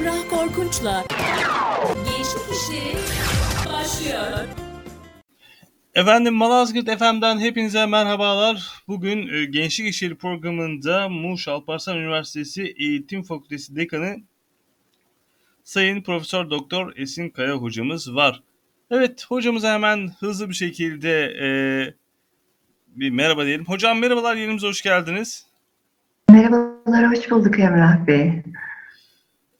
Emrah Korkunç'la Gençlik İşleri başlıyor. Efendim Malazgirt FM'den hepinize merhabalar. Bugün e, Gençlik İşleri programında Muş Alparslan Üniversitesi Eğitim Fakültesi Dekanı Sayın Profesör Doktor Esin Kaya hocamız var. Evet hocamıza hemen hızlı bir şekilde e, bir merhaba diyelim. Hocam merhabalar yerimize hoş geldiniz. Merhabalar, hoş bulduk Emrah Bey.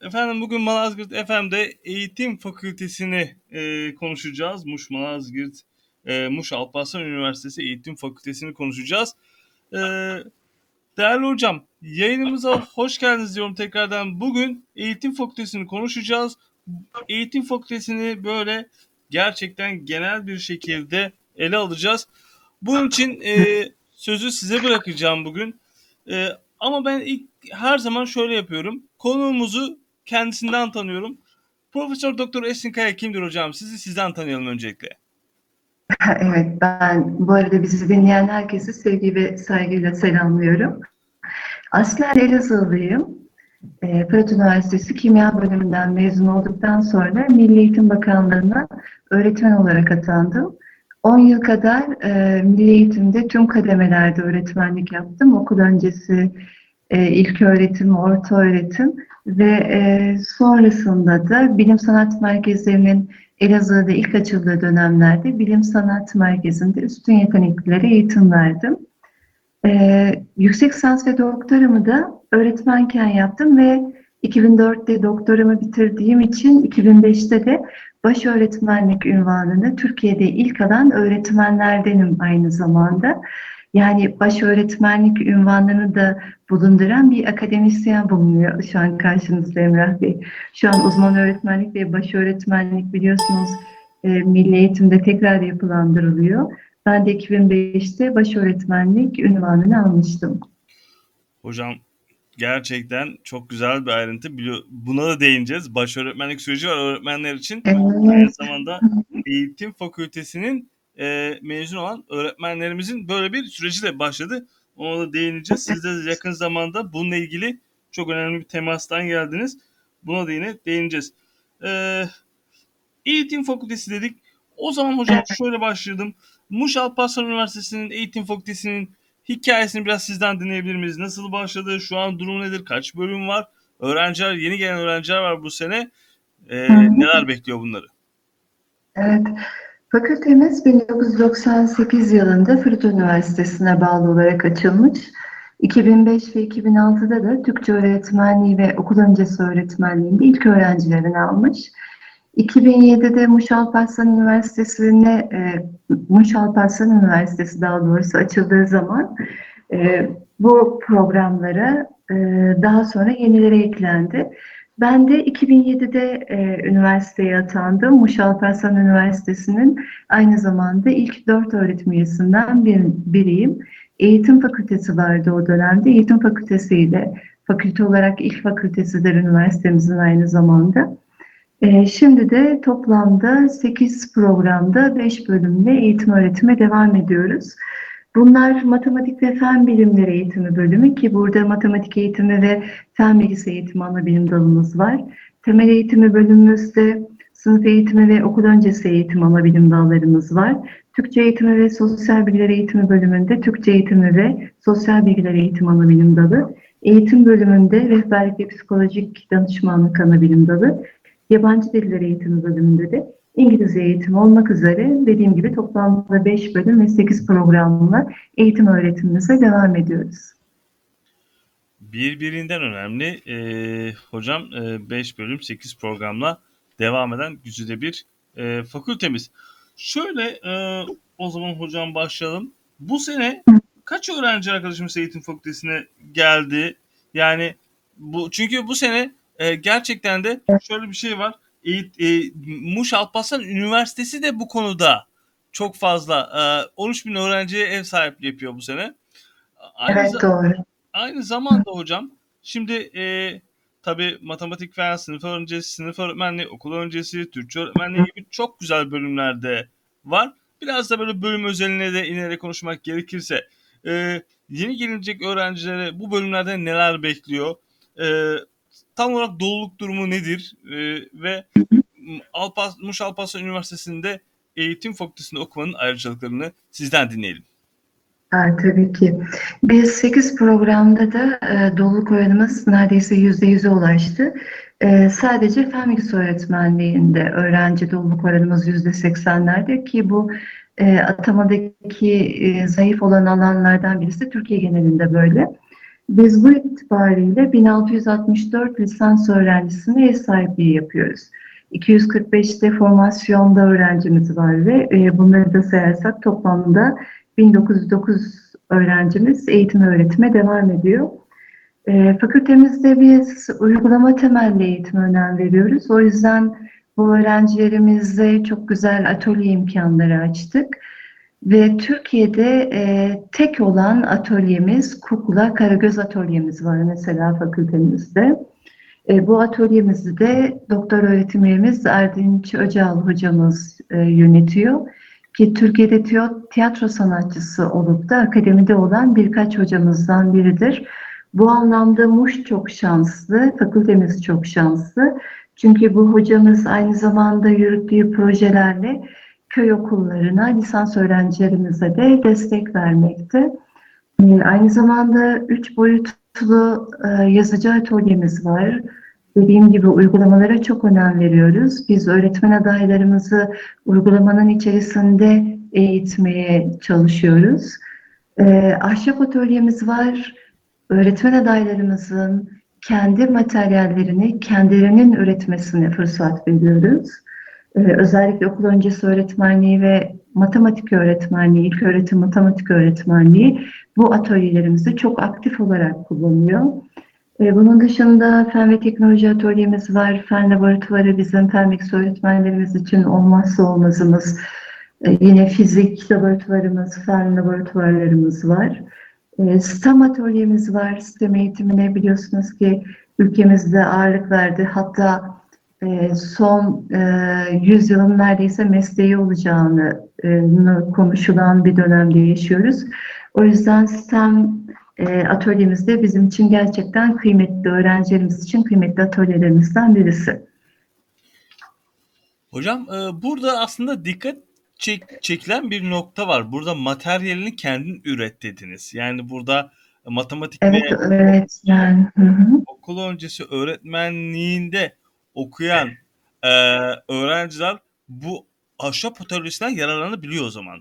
Efendim bugün Malazgirt FM'de Eğitim Fakültesini e, konuşacağız. Muş Malazgirt, e, Muş Alparslan Üniversitesi Eğitim Fakültesini konuşacağız. E, değerli hocam, yayınımıza hoş geldiniz diyorum tekrardan. Bugün Eğitim Fakültesini konuşacağız. Eğitim Fakültesini böyle gerçekten genel bir şekilde ele alacağız. Bunun için e, sözü size bırakacağım bugün. E, ama ben ilk her zaman şöyle yapıyorum. Konuğumuzu kendisinden tanıyorum. Profesör Doktor Esin Kaya kimdir hocam? Sizi sizden tanıyalım öncelikle. Evet, ben bu arada bizi dinleyen herkesi sevgi ve saygıyla selamlıyorum. Aslen Elazığlıyım. E, Fırat Üniversitesi Kimya Bölümünden mezun olduktan sonra Milli Eğitim Bakanlığı'na öğretmen olarak atandım. 10 yıl kadar e, Milli Eğitim'de tüm kademelerde öğretmenlik yaptım. Okul öncesi e, ilk öğretim, orta öğretim ve e, sonrasında da bilim sanat merkezlerinin Elazığ'da ilk açıldığı dönemlerde bilim sanat merkezinde üstün yeteneklilere eğitim verdim. E, yüksek lisans ve doktoramı da öğretmenken yaptım ve 2004'te doktoramı bitirdiğim için 2005'te de baş öğretmenlik ünvanını Türkiye'de ilk alan öğretmenlerdenim aynı zamanda. Yani baş öğretmenlik ünvanını da bulunduran bir akademisyen bulunuyor şu an karşınızda Emrah Bey. Şu an uzman öğretmenlik ve baş öğretmenlik biliyorsunuz e, milli eğitimde tekrar yapılandırılıyor. Ben de 2005'te baş öğretmenlik ünvanını almıştım. Hocam gerçekten çok güzel bir ayrıntı. Buna da değineceğiz. Baş öğretmenlik süreci var öğretmenler için. Evet. Aynı zamanda eğitim fakültesinin e, mezun olan öğretmenlerimizin böyle bir süreci de başladı. Ona da değineceğiz. Siz de yakın zamanda bununla ilgili çok önemli bir temastan geldiniz. Buna da yine değineceğiz. Ee, eğitim fakültesi dedik. O zaman hocam şöyle başladım. Muş Alparslan Üniversitesi'nin eğitim fakültesinin hikayesini biraz sizden dinleyebilir miyiz? Nasıl başladı? Şu an durum nedir? Kaç bölüm var? Öğrenciler, yeni gelen öğrenciler var bu sene. Ee, neler bekliyor bunları? Evet. Fakültemiz 1998 yılında Fırat Üniversitesi'ne bağlı olarak açılmış. 2005 ve 2006'da da Türkçe öğretmenliği ve okul öncesi öğretmenliğinde ilk öğrencilerini almış. 2007'de Muş Alparslan Üniversitesi'ne, e, Muş Alparslan Üniversitesi daha doğrusu açıldığı zaman e, bu programlara e, daha sonra yenileri eklendi. Ben de 2007'de e, üniversiteye atandım. Muş Alparslan Üniversitesi'nin aynı zamanda ilk dört öğretim üyesinden bir, biriyim. Eğitim fakültesi vardı o dönemde. Eğitim fakültesiyle fakülte olarak ilk fakültesidir üniversitemizin aynı zamanda. E, şimdi de toplamda 8 programda 5 bölümde eğitim öğretime devam ediyoruz. Bunlar matematik ve fen bilimleri eğitimi bölümü ki burada matematik eğitimi ve fen bilgisi eğitimi ana bilim dalımız var. Temel eğitimi bölümümüzde sınıf eğitimi ve okul öncesi eğitim ana bilim dallarımız var. Türkçe eğitimi ve sosyal bilgiler eğitimi bölümünde Türkçe eğitimi ve sosyal bilgiler eğitim ana bilim dalı. Eğitim bölümünde rehberlik ve psikolojik danışmanlık ana bilim dalı. Yabancı diller eğitimi bölümünde de İngilizce eğitimi olmak üzere dediğim gibi toplamda 5 bölüm ve 8 programla eğitim öğretimimize devam ediyoruz. Birbirinden önemli e, hocam 5 e, bölüm 8 programla devam eden güzide bir e, fakültemiz. Şöyle e, o zaman hocam başlayalım. Bu sene kaç öğrenci arkadaşımız eğitim fakültesine geldi? Yani bu çünkü bu sene e, gerçekten de şöyle bir şey var e, e, Muş Alparslan Üniversitesi de bu konuda çok fazla e, 13 bin öğrenciye ev sahipliği yapıyor bu sene. Aynı evet doğru. Aynı zamanda hocam şimdi e, tabi matematik fen sınıf öncesi, sınıf öğretmenliği, okul öncesi, Türkçe öğretmenliği gibi çok güzel bölümlerde var. Biraz da böyle bölüm özeline de inerek konuşmak gerekirse e, yeni gelecek öğrencilere bu bölümlerde neler bekliyor? E, tam olarak doluluk durumu nedir e, ve Alpas, Muş Alparslan Üniversitesi'nde eğitim fakültesinde okumanın ayrıcalıklarını sizden dinleyelim. Ha, tabii ki. Biz 8 programda da e, doluluk oranımız neredeyse %100'e ulaştı. E, sadece fen bilgisi öğretmenliğinde öğrenci doluluk oranımız %80'lerde ki bu e, atamadaki e, zayıf olan alanlardan birisi Türkiye genelinde böyle. Biz bu itibariyle 1664 lisans öğrencisine ev sahipliği yapıyoruz. 245'te formasyonda öğrencimiz var ve e, bunları da sayarsak toplamda 1909 öğrencimiz eğitim öğretime devam ediyor. E, fakültemizde biz uygulama temelli eğitime önem veriyoruz. O yüzden bu öğrencilerimize çok güzel atölye imkanları açtık. Ve Türkiye'de e, tek olan atölyemiz Kukla Karagöz atölyemiz var mesela fakültemizde. E, bu atölyemizi de doktor öğretim üyemiz Erdinç Öcal hocamız e, yönetiyor. Ki Türkiye'de tiyatro sanatçısı olup da akademide olan birkaç hocamızdan biridir. Bu anlamda Muş çok şanslı, fakültemiz çok şanslı. Çünkü bu hocamız aynı zamanda yürüttüğü projelerle köy okullarına, lisans öğrencilerimize de destek vermekte. Ee, aynı zamanda üç boyutlu e, yazıcı atölyemiz var. Dediğim gibi uygulamalara çok önem veriyoruz. Biz öğretmen adaylarımızı uygulamanın içerisinde eğitmeye çalışıyoruz. Ee, ahşap atölyemiz var. Öğretmen adaylarımızın kendi materyallerini kendilerinin üretmesine fırsat veriyoruz. Ee, özellikle okul öncesi öğretmenliği ve matematik öğretmenliği, ilk öğretim matematik öğretmenliği bu atölyelerimizde çok aktif olarak kullanıyor. Ee, bunun dışında fen ve teknoloji atölyemiz var. Fen laboratuvarı bizim fen bilgisi öğretmenlerimiz için olmazsa olmazımız. Ee, yine fizik laboratuvarımız, fen laboratuvarlarımız var. STEM atölyemiz var. STEM eğitimine biliyorsunuz ki ülkemizde ağırlık verdi. Hatta son e, yüzyılın neredeyse mesleği olacağını e, konuşulan bir dönemde yaşıyoruz. O yüzden STEM e, atölyemizde bizim için gerçekten kıymetli, öğrencilerimiz için kıymetli atölyelerimizden birisi. Hocam e, burada aslında dikkat çek, çekilen bir nokta var. Burada materyalini kendin üret dediniz. Yani burada matematik evet, ve evet, yani. Okul öncesi öğretmenliğinde okuyan e, öğrenciler bu ahşap atölyesinden yararlanabiliyor o zaman.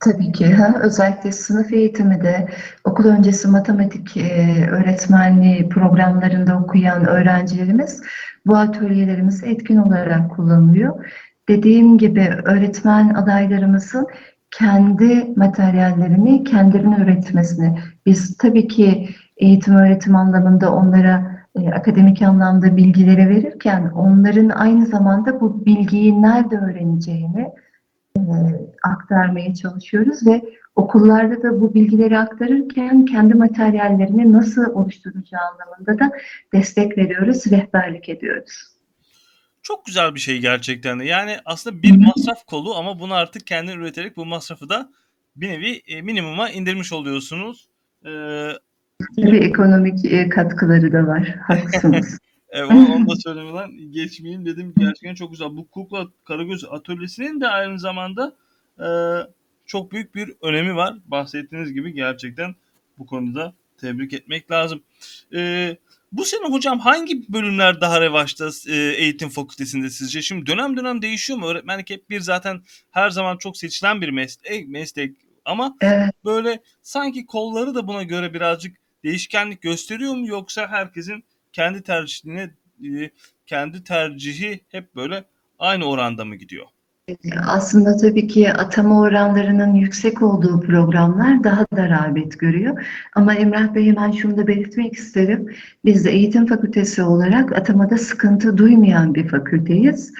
Tabii ki. Ha. Özellikle sınıf eğitimi de okul öncesi matematik e, öğretmenliği programlarında okuyan öğrencilerimiz bu atölyelerimizi etkin olarak kullanılıyor. Dediğim gibi öğretmen adaylarımızın kendi materyallerini kendilerine üretmesini biz tabii ki eğitim öğretim anlamında onlara e, akademik anlamda bilgileri verirken onların aynı zamanda bu bilgiyi nerede öğreneceğini e, aktarmaya çalışıyoruz ve okullarda da bu bilgileri aktarırken kendi materyallerini nasıl oluşturacağı anlamında da destek veriyoruz, rehberlik ediyoruz. Çok güzel bir şey gerçekten de. Yani aslında bir masraf kolu ama bunu artık kendin üreterek bu masrafı da bir nevi e, minimuma indirmiş oluyorsunuz. Ee, Tabii ekonomik e, katkıları da var. Haklısınız. evet, onu da söylemeden geçmeyeyim dedim. Gerçekten çok güzel. Bu Kukla Karagöz Atölyesi'nin de aynı zamanda e, çok büyük bir önemi var. Bahsettiğiniz gibi gerçekten bu konuda tebrik etmek lazım. E, bu sene hocam hangi bölümler daha revaçta e, eğitim fakültesinde sizce? Şimdi dönem dönem değişiyor mu? Öğretmenlik hep bir zaten her zaman çok seçilen bir meslek, meslek ama evet. böyle sanki kolları da buna göre birazcık değişkenlik gösteriyor mu yoksa herkesin kendi tercihine e, kendi tercihi hep böyle aynı oranda mı gidiyor? Aslında tabii ki atama oranlarının yüksek olduğu programlar daha da rağbet görüyor. Ama Emrah Bey hemen şunu da belirtmek isterim. Biz de eğitim fakültesi olarak atamada sıkıntı duymayan bir fakülteyiz.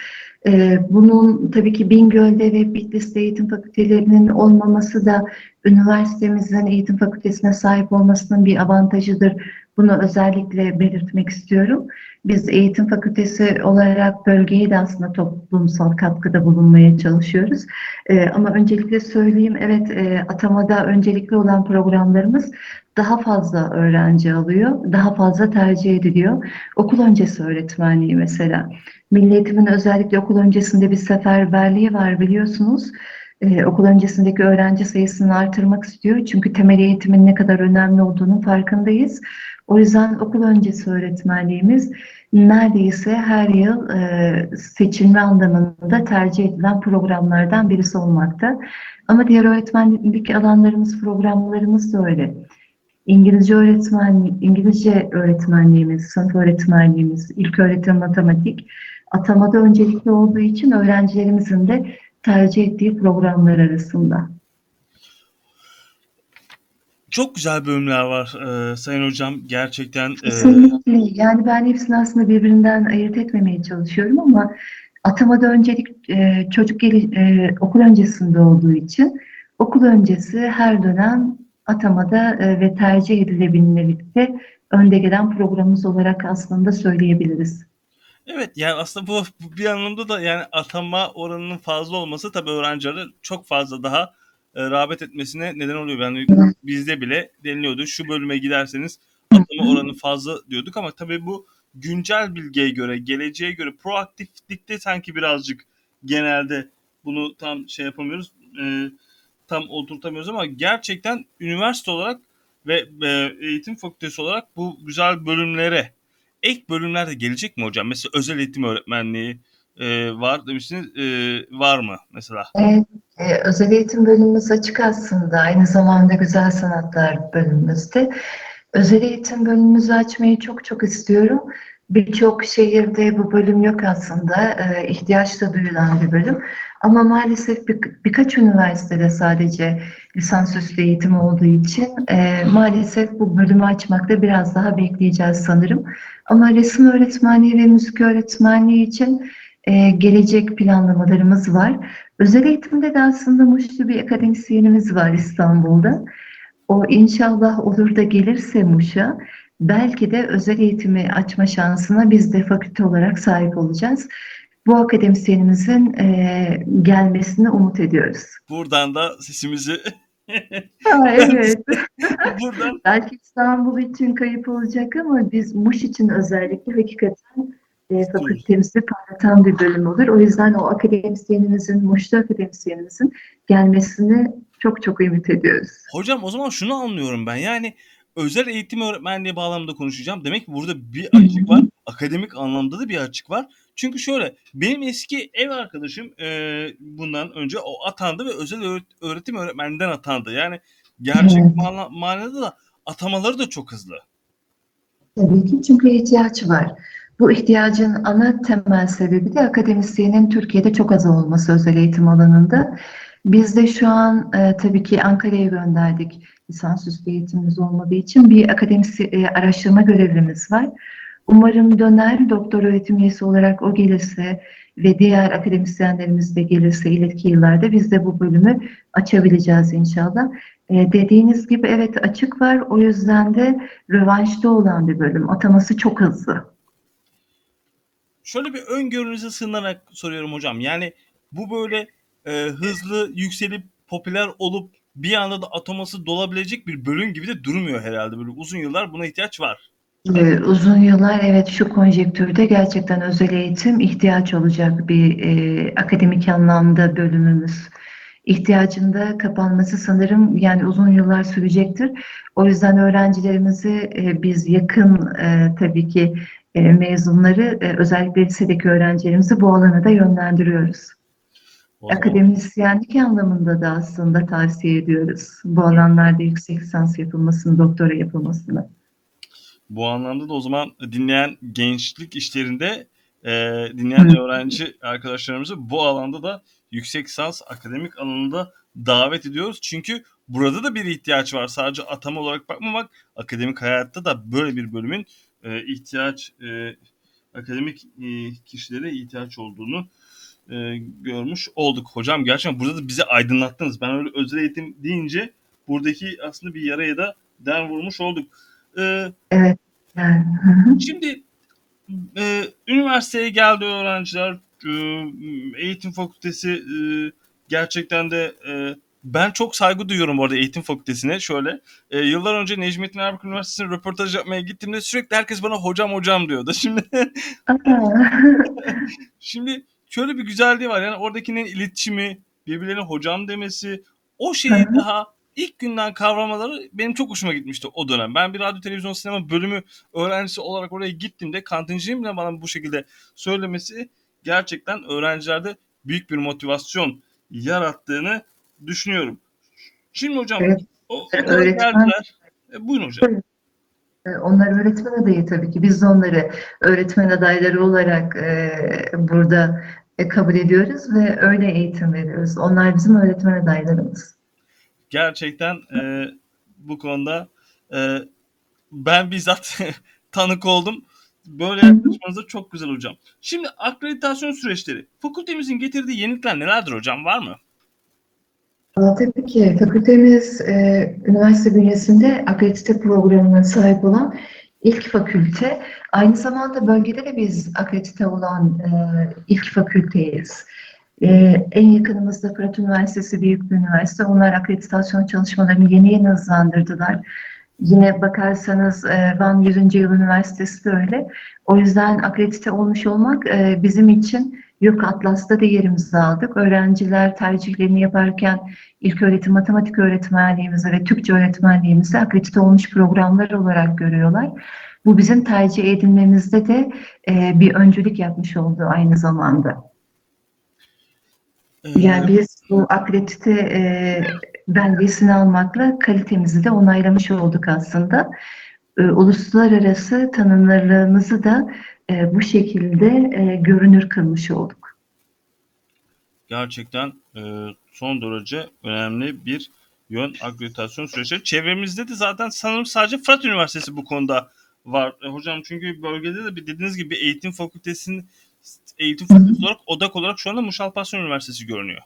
Ee, bunun tabii ki Bingöl'de ve Bitlis'te eğitim fakültelerinin olmaması da üniversitemizin eğitim fakültesine sahip olmasının bir avantajıdır. Bunu özellikle belirtmek istiyorum. Biz eğitim fakültesi olarak bölgeye de aslında toplumsal katkıda bulunmaya çalışıyoruz. Ee, ama öncelikle söyleyeyim, evet e, atamada öncelikli olan programlarımız daha fazla öğrenci alıyor, daha fazla tercih ediliyor. Okul öncesi öğretmenliği mesela. Milli Eğitim'in özellikle okul öncesinde bir seferberliği var biliyorsunuz. Ee, okul öncesindeki öğrenci sayısını artırmak istiyor. Çünkü temel eğitimin ne kadar önemli olduğunu farkındayız. O yüzden okul öncesi öğretmenliğimiz neredeyse her yıl e, seçilme anlamında tercih edilen programlardan birisi olmakta. Ama diğer öğretmenlik alanlarımız, programlarımız da öyle. İngilizce öğretmen, İngilizce öğretmenliğimiz, sınıf öğretmenliğimiz, ilk öğretim matematik atamada öncelikli olduğu için öğrencilerimizin de tercih ettiği programlar arasında. Çok güzel bölümler var e, Sayın Hocam. Gerçekten. E... Kesinlikle. Yani ben hepsini aslında birbirinden ayırt etmemeye çalışıyorum ama atamada öncelik e, çocuk gel e, okul öncesinde olduğu için okul öncesi her dönem atamada e, ve tercih edilebilirlikte önde gelen programımız olarak aslında söyleyebiliriz. Evet yani aslında bu bir anlamda da yani atama oranının fazla olması tabii öğrencileri çok fazla daha e, rağbet etmesine neden oluyor. Yani bizde bile deniliyordu şu bölüme giderseniz atama oranı fazla diyorduk ama tabii bu güncel bilgiye göre, geleceğe göre proaktiflikte sanki birazcık genelde bunu tam şey yapamıyoruz. E, tam oturtamıyoruz ama gerçekten üniversite olarak ve e, eğitim fakültesi olarak bu güzel bölümlere ek bölümler de gelecek mi hocam? Mesela özel eğitim öğretmenliği e, var demiştiniz. E, var mı mesela? Evet, özel eğitim bölümümüz açık aslında. Aynı zamanda güzel sanatlar bölümümüzde. Özel eğitim bölümümüzü açmayı çok çok istiyorum. Birçok şehirde bu bölüm yok aslında. E, ihtiyaç da duyulan bir bölüm. Ama maalesef bir, birkaç üniversitede sadece lisansüstü eğitim olduğu için e, maalesef bu bölümü açmakta biraz daha bekleyeceğiz sanırım. Ama resim öğretmenliği ve müzik öğretmenliği için e, gelecek planlamalarımız var. Özel eğitimde de aslında Muş'ta bir akademisyenimiz var İstanbul'da. O inşallah olur da gelirse Muş'a belki de özel eğitimi açma şansına biz de fakülte olarak sahip olacağız. Bu akademisyenimizin e, gelmesini umut ediyoruz. Buradan da sesimizi ha, evet. Buradan... Belki İstanbul için kayıp olacak ama biz Muş için özellikle hakikaten e, fakültemizi parlatan bir bölüm olur. O yüzden o akademisyenimizin, Muş'ta akademisyenimizin gelmesini çok çok ümit ediyoruz. Hocam o zaman şunu anlıyorum ben. Yani özel eğitim öğretmenliği bağlamında konuşacağım. Demek ki burada bir açık var. Akademik anlamda da bir açık var. Çünkü şöyle benim eski ev arkadaşım e, bundan önce o atandı ve özel öğretim öğretmeninden atandı. Yani gerçek man- manada da atamaları da çok hızlı. Tabii ki çünkü ihtiyaç var. Bu ihtiyacın ana temel sebebi de akademisyenin Türkiye'de çok az olması özel eğitim alanında. Biz de şu an e, tabii ki Ankara'ya gönderdik lisansüstü eğitimimiz olmadığı için bir akademisyen e, araştırma görevlimiz var. Umarım döner doktor öğretim üyesi olarak o gelirse ve diğer akademisyenlerimiz de gelirse ileriki yıllarda biz de bu bölümü açabileceğiz inşallah. Ee, dediğiniz gibi evet açık var. O yüzden de rövanşta olan bir bölüm. Ataması çok hızlı. Şöyle bir öngörünüze sığınarak soruyorum hocam. Yani bu böyle e, hızlı yükselip popüler olup bir anda da ataması dolabilecek bir bölüm gibi de durmuyor herhalde. Böyle uzun yıllar buna ihtiyaç var. Ee, uzun yıllar evet şu konjektürde gerçekten özel eğitim ihtiyaç olacak bir e, akademik anlamda bölümümüz. İhtiyacında kapanması sanırım yani uzun yıllar sürecektir. O yüzden öğrencilerimizi e, biz yakın e, tabii ki e, mezunları e, özellikle lisedeki öğrencilerimizi bu alana da yönlendiriyoruz. Wow. Akademisyenlik anlamında da aslında tavsiye ediyoruz. Bu alanlarda yüksek lisans yapılmasını, doktora yapılmasını. Bu anlamda da o zaman dinleyen gençlik işlerinde e, dinleyen öğrenci arkadaşlarımızı bu alanda da yüksek lisans akademik alanında davet ediyoruz. Çünkü burada da bir ihtiyaç var. Sadece atama olarak bakmamak, akademik hayatta da böyle bir bölümün e, ihtiyaç, e, akademik e, kişilere ihtiyaç olduğunu e, görmüş olduk. Hocam gerçekten burada da bizi aydınlattınız. Ben öyle özel eğitim deyince buradaki aslında bir yaraya da den vurmuş olduk. Ee, evet. Şimdi e, üniversiteye geldi öğrenciler, e, eğitim fakültesi e, gerçekten de e, ben çok saygı duyuyorum bu arada eğitim fakültesine. Şöyle e, yıllar önce Necmettin Erbakan Üniversitesi'ne röportaj yapmaya gittiğimde sürekli herkes bana hocam hocam diyordu. Şimdi şimdi şöyle bir güzelliği var. Yani oradakinin iletişimi, birbirlerine hocam demesi, o şeyi daha ilk günden kavramaları benim çok hoşuma gitmişti o dönem. Ben bir radyo televizyon sinema bölümü öğrencisi olarak oraya gittiğimde kantincinin bile bana bu şekilde söylemesi gerçekten öğrencilerde büyük bir motivasyon yarattığını düşünüyorum. Şimdi hocam Evet. o, Evet, okula öğretmen- geldiler. E, buyurun hocam. E, Onlar öğretmen adayı tabii ki. Biz de onları öğretmen adayları olarak e, burada e, kabul ediyoruz ve öyle eğitim veriyoruz. Onlar bizim öğretmen adaylarımız. Gerçekten e, bu konuda e, ben bizzat tanık oldum. Böyle yaklaşmanız çok güzel hocam. Şimdi akreditasyon süreçleri. Fakültemizin getirdiği yenilikler nelerdir hocam? Var mı? Tabii ki fakültemiz e, üniversite bünyesinde akredite programına sahip olan ilk fakülte. Aynı zamanda bölgede de biz akredite olan e, ilk fakülteyiz. E, en yakınımızda Fırat Üniversitesi büyük bir üniversite. Onlar akreditasyon çalışmalarını yeni yeni hızlandırdılar. Yine bakarsanız e, Van 100. Yıl Üniversitesi de öyle. O yüzden akredite olmuş olmak e, bizim için Yok Atlas'ta da yerimizi aldık. Öğrenciler tercihlerini yaparken ilk öğretim matematik öğretmenliğimizi ve Türkçe öğretmenliğimizi akredite olmuş programlar olarak görüyorlar. Bu bizim tercih edilmemizde de e, bir öncülük yapmış oldu aynı zamanda. E, Yani biz bu akredite e, belgesini almakla kalitemizi de onaylamış olduk aslında. E, uluslararası tanınırlığımızı da e, bu şekilde e, görünür kılmış olduk. gerçekten e, son derece önemli bir yön akreditasyon süreçleri. Çevremizde de zaten sanırım sadece Fırat Üniversitesi bu konuda var. E, hocam çünkü bölgede de bir dediğiniz gibi eğitim fakültesinin eğitim fakültesi olarak odak olarak şu anda Muş Alparslan Üniversitesi görünüyor.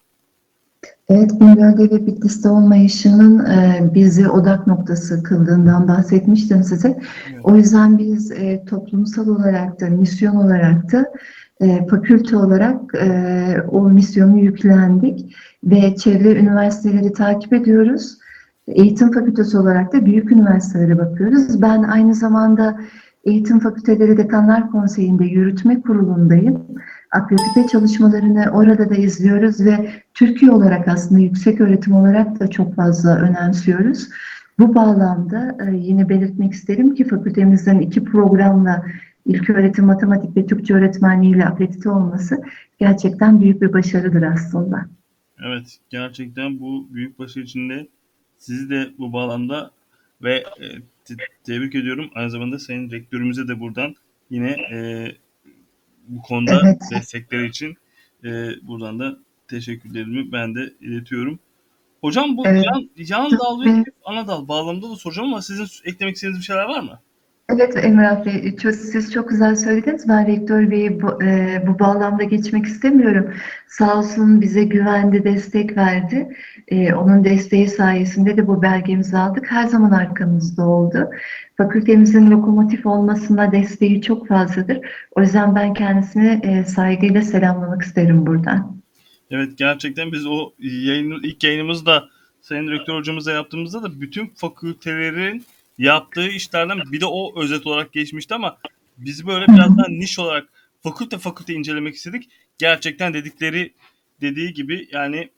Evet, Bingöl'de ve Bitlis'te olmayışının e, bizi odak noktası kıldığından bahsetmiştim size. O yüzden biz e, toplumsal olarak da, misyon olarak da e, fakülte olarak o misyonu yüklendik ve çevre üniversiteleri takip ediyoruz. Eğitim fakültesi olarak da büyük üniversitelere bakıyoruz. Ben aynı zamanda Eğitim Fakülteleri Dekanlar Konseyi'nde yürütme kurulundayım. Akredite çalışmalarını orada da izliyoruz ve Türkiye olarak aslında yüksek öğretim olarak da çok fazla önemsiyoruz. Bu bağlamda e, yine belirtmek isterim ki fakültemizden iki programla ilköğretim matematik ve Türkçe öğretmenliğiyle akredite olması gerçekten büyük bir başarıdır aslında. Evet, gerçekten bu büyük başarı içinde sizi de bu bağlamda ve e, te- tebrik ediyorum. Aynı zamanda sayın rektörümüze de buradan yine e, bu konuda Evet. destekleri için e, buradan da teşekkürlerimi ben de iletiyorum. Hocam bu Evet. yan, yan dal ve Evet. çift ana dal bağlamında da soracağım ama sizin eklemek istediğiniz bir şeyler var mı? Evet Emrah Bey, çok- siz çok güzel söylediniz. Ben Rektör Bey'i bu, e, bu bağlamda geçmek istemiyorum. Sağ olsun bize güvendi, destek verdi. E, onun desteği sayesinde de bu belgemizi aldık. Her zaman arkamızda oldu. Fakültemizin lokomotif olmasına desteği çok fazladır. O yüzden ben kendisini e, saygıyla selamlamak isterim buradan. Evet gerçekten biz o yayın, ilk yayınımızda Sayın Rektör hocamızla yaptığımızda da bütün fakültelerin yaptığı işlerden bir de o özet olarak geçmişti ama biz böyle biraz daha niş olarak fakülte fakülte incelemek istedik. Gerçekten dedikleri dediği gibi yani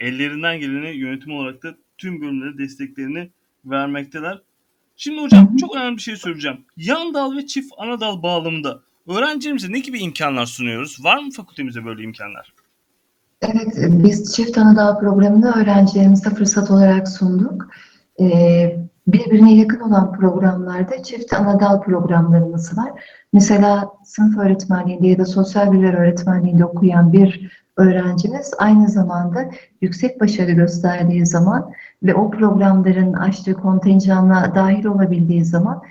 ellerinden geleni yönetim olarak da tüm bölümlere desteklerini vermekteler. Şimdi hocam çok önemli bir şey söyleyeceğim. Yan dal ve çift ana dal bağlamında öğrencilerimize ne gibi imkanlar sunuyoruz? Var mı fakültemizde böyle imkanlar? Evet, biz Çift Anadal programını öğrencilerimize fırsat olarak sunduk. Ee, birbirine yakın olan programlarda çift anadal programlarımız var. Mesela sınıf öğretmenliğinde ya da sosyal bilgiler öğretmenliğinde okuyan bir öğrencimiz aynı zamanda yüksek başarı gösterdiği zaman ve o programların açtığı kontenjanla dahil olabildiği zaman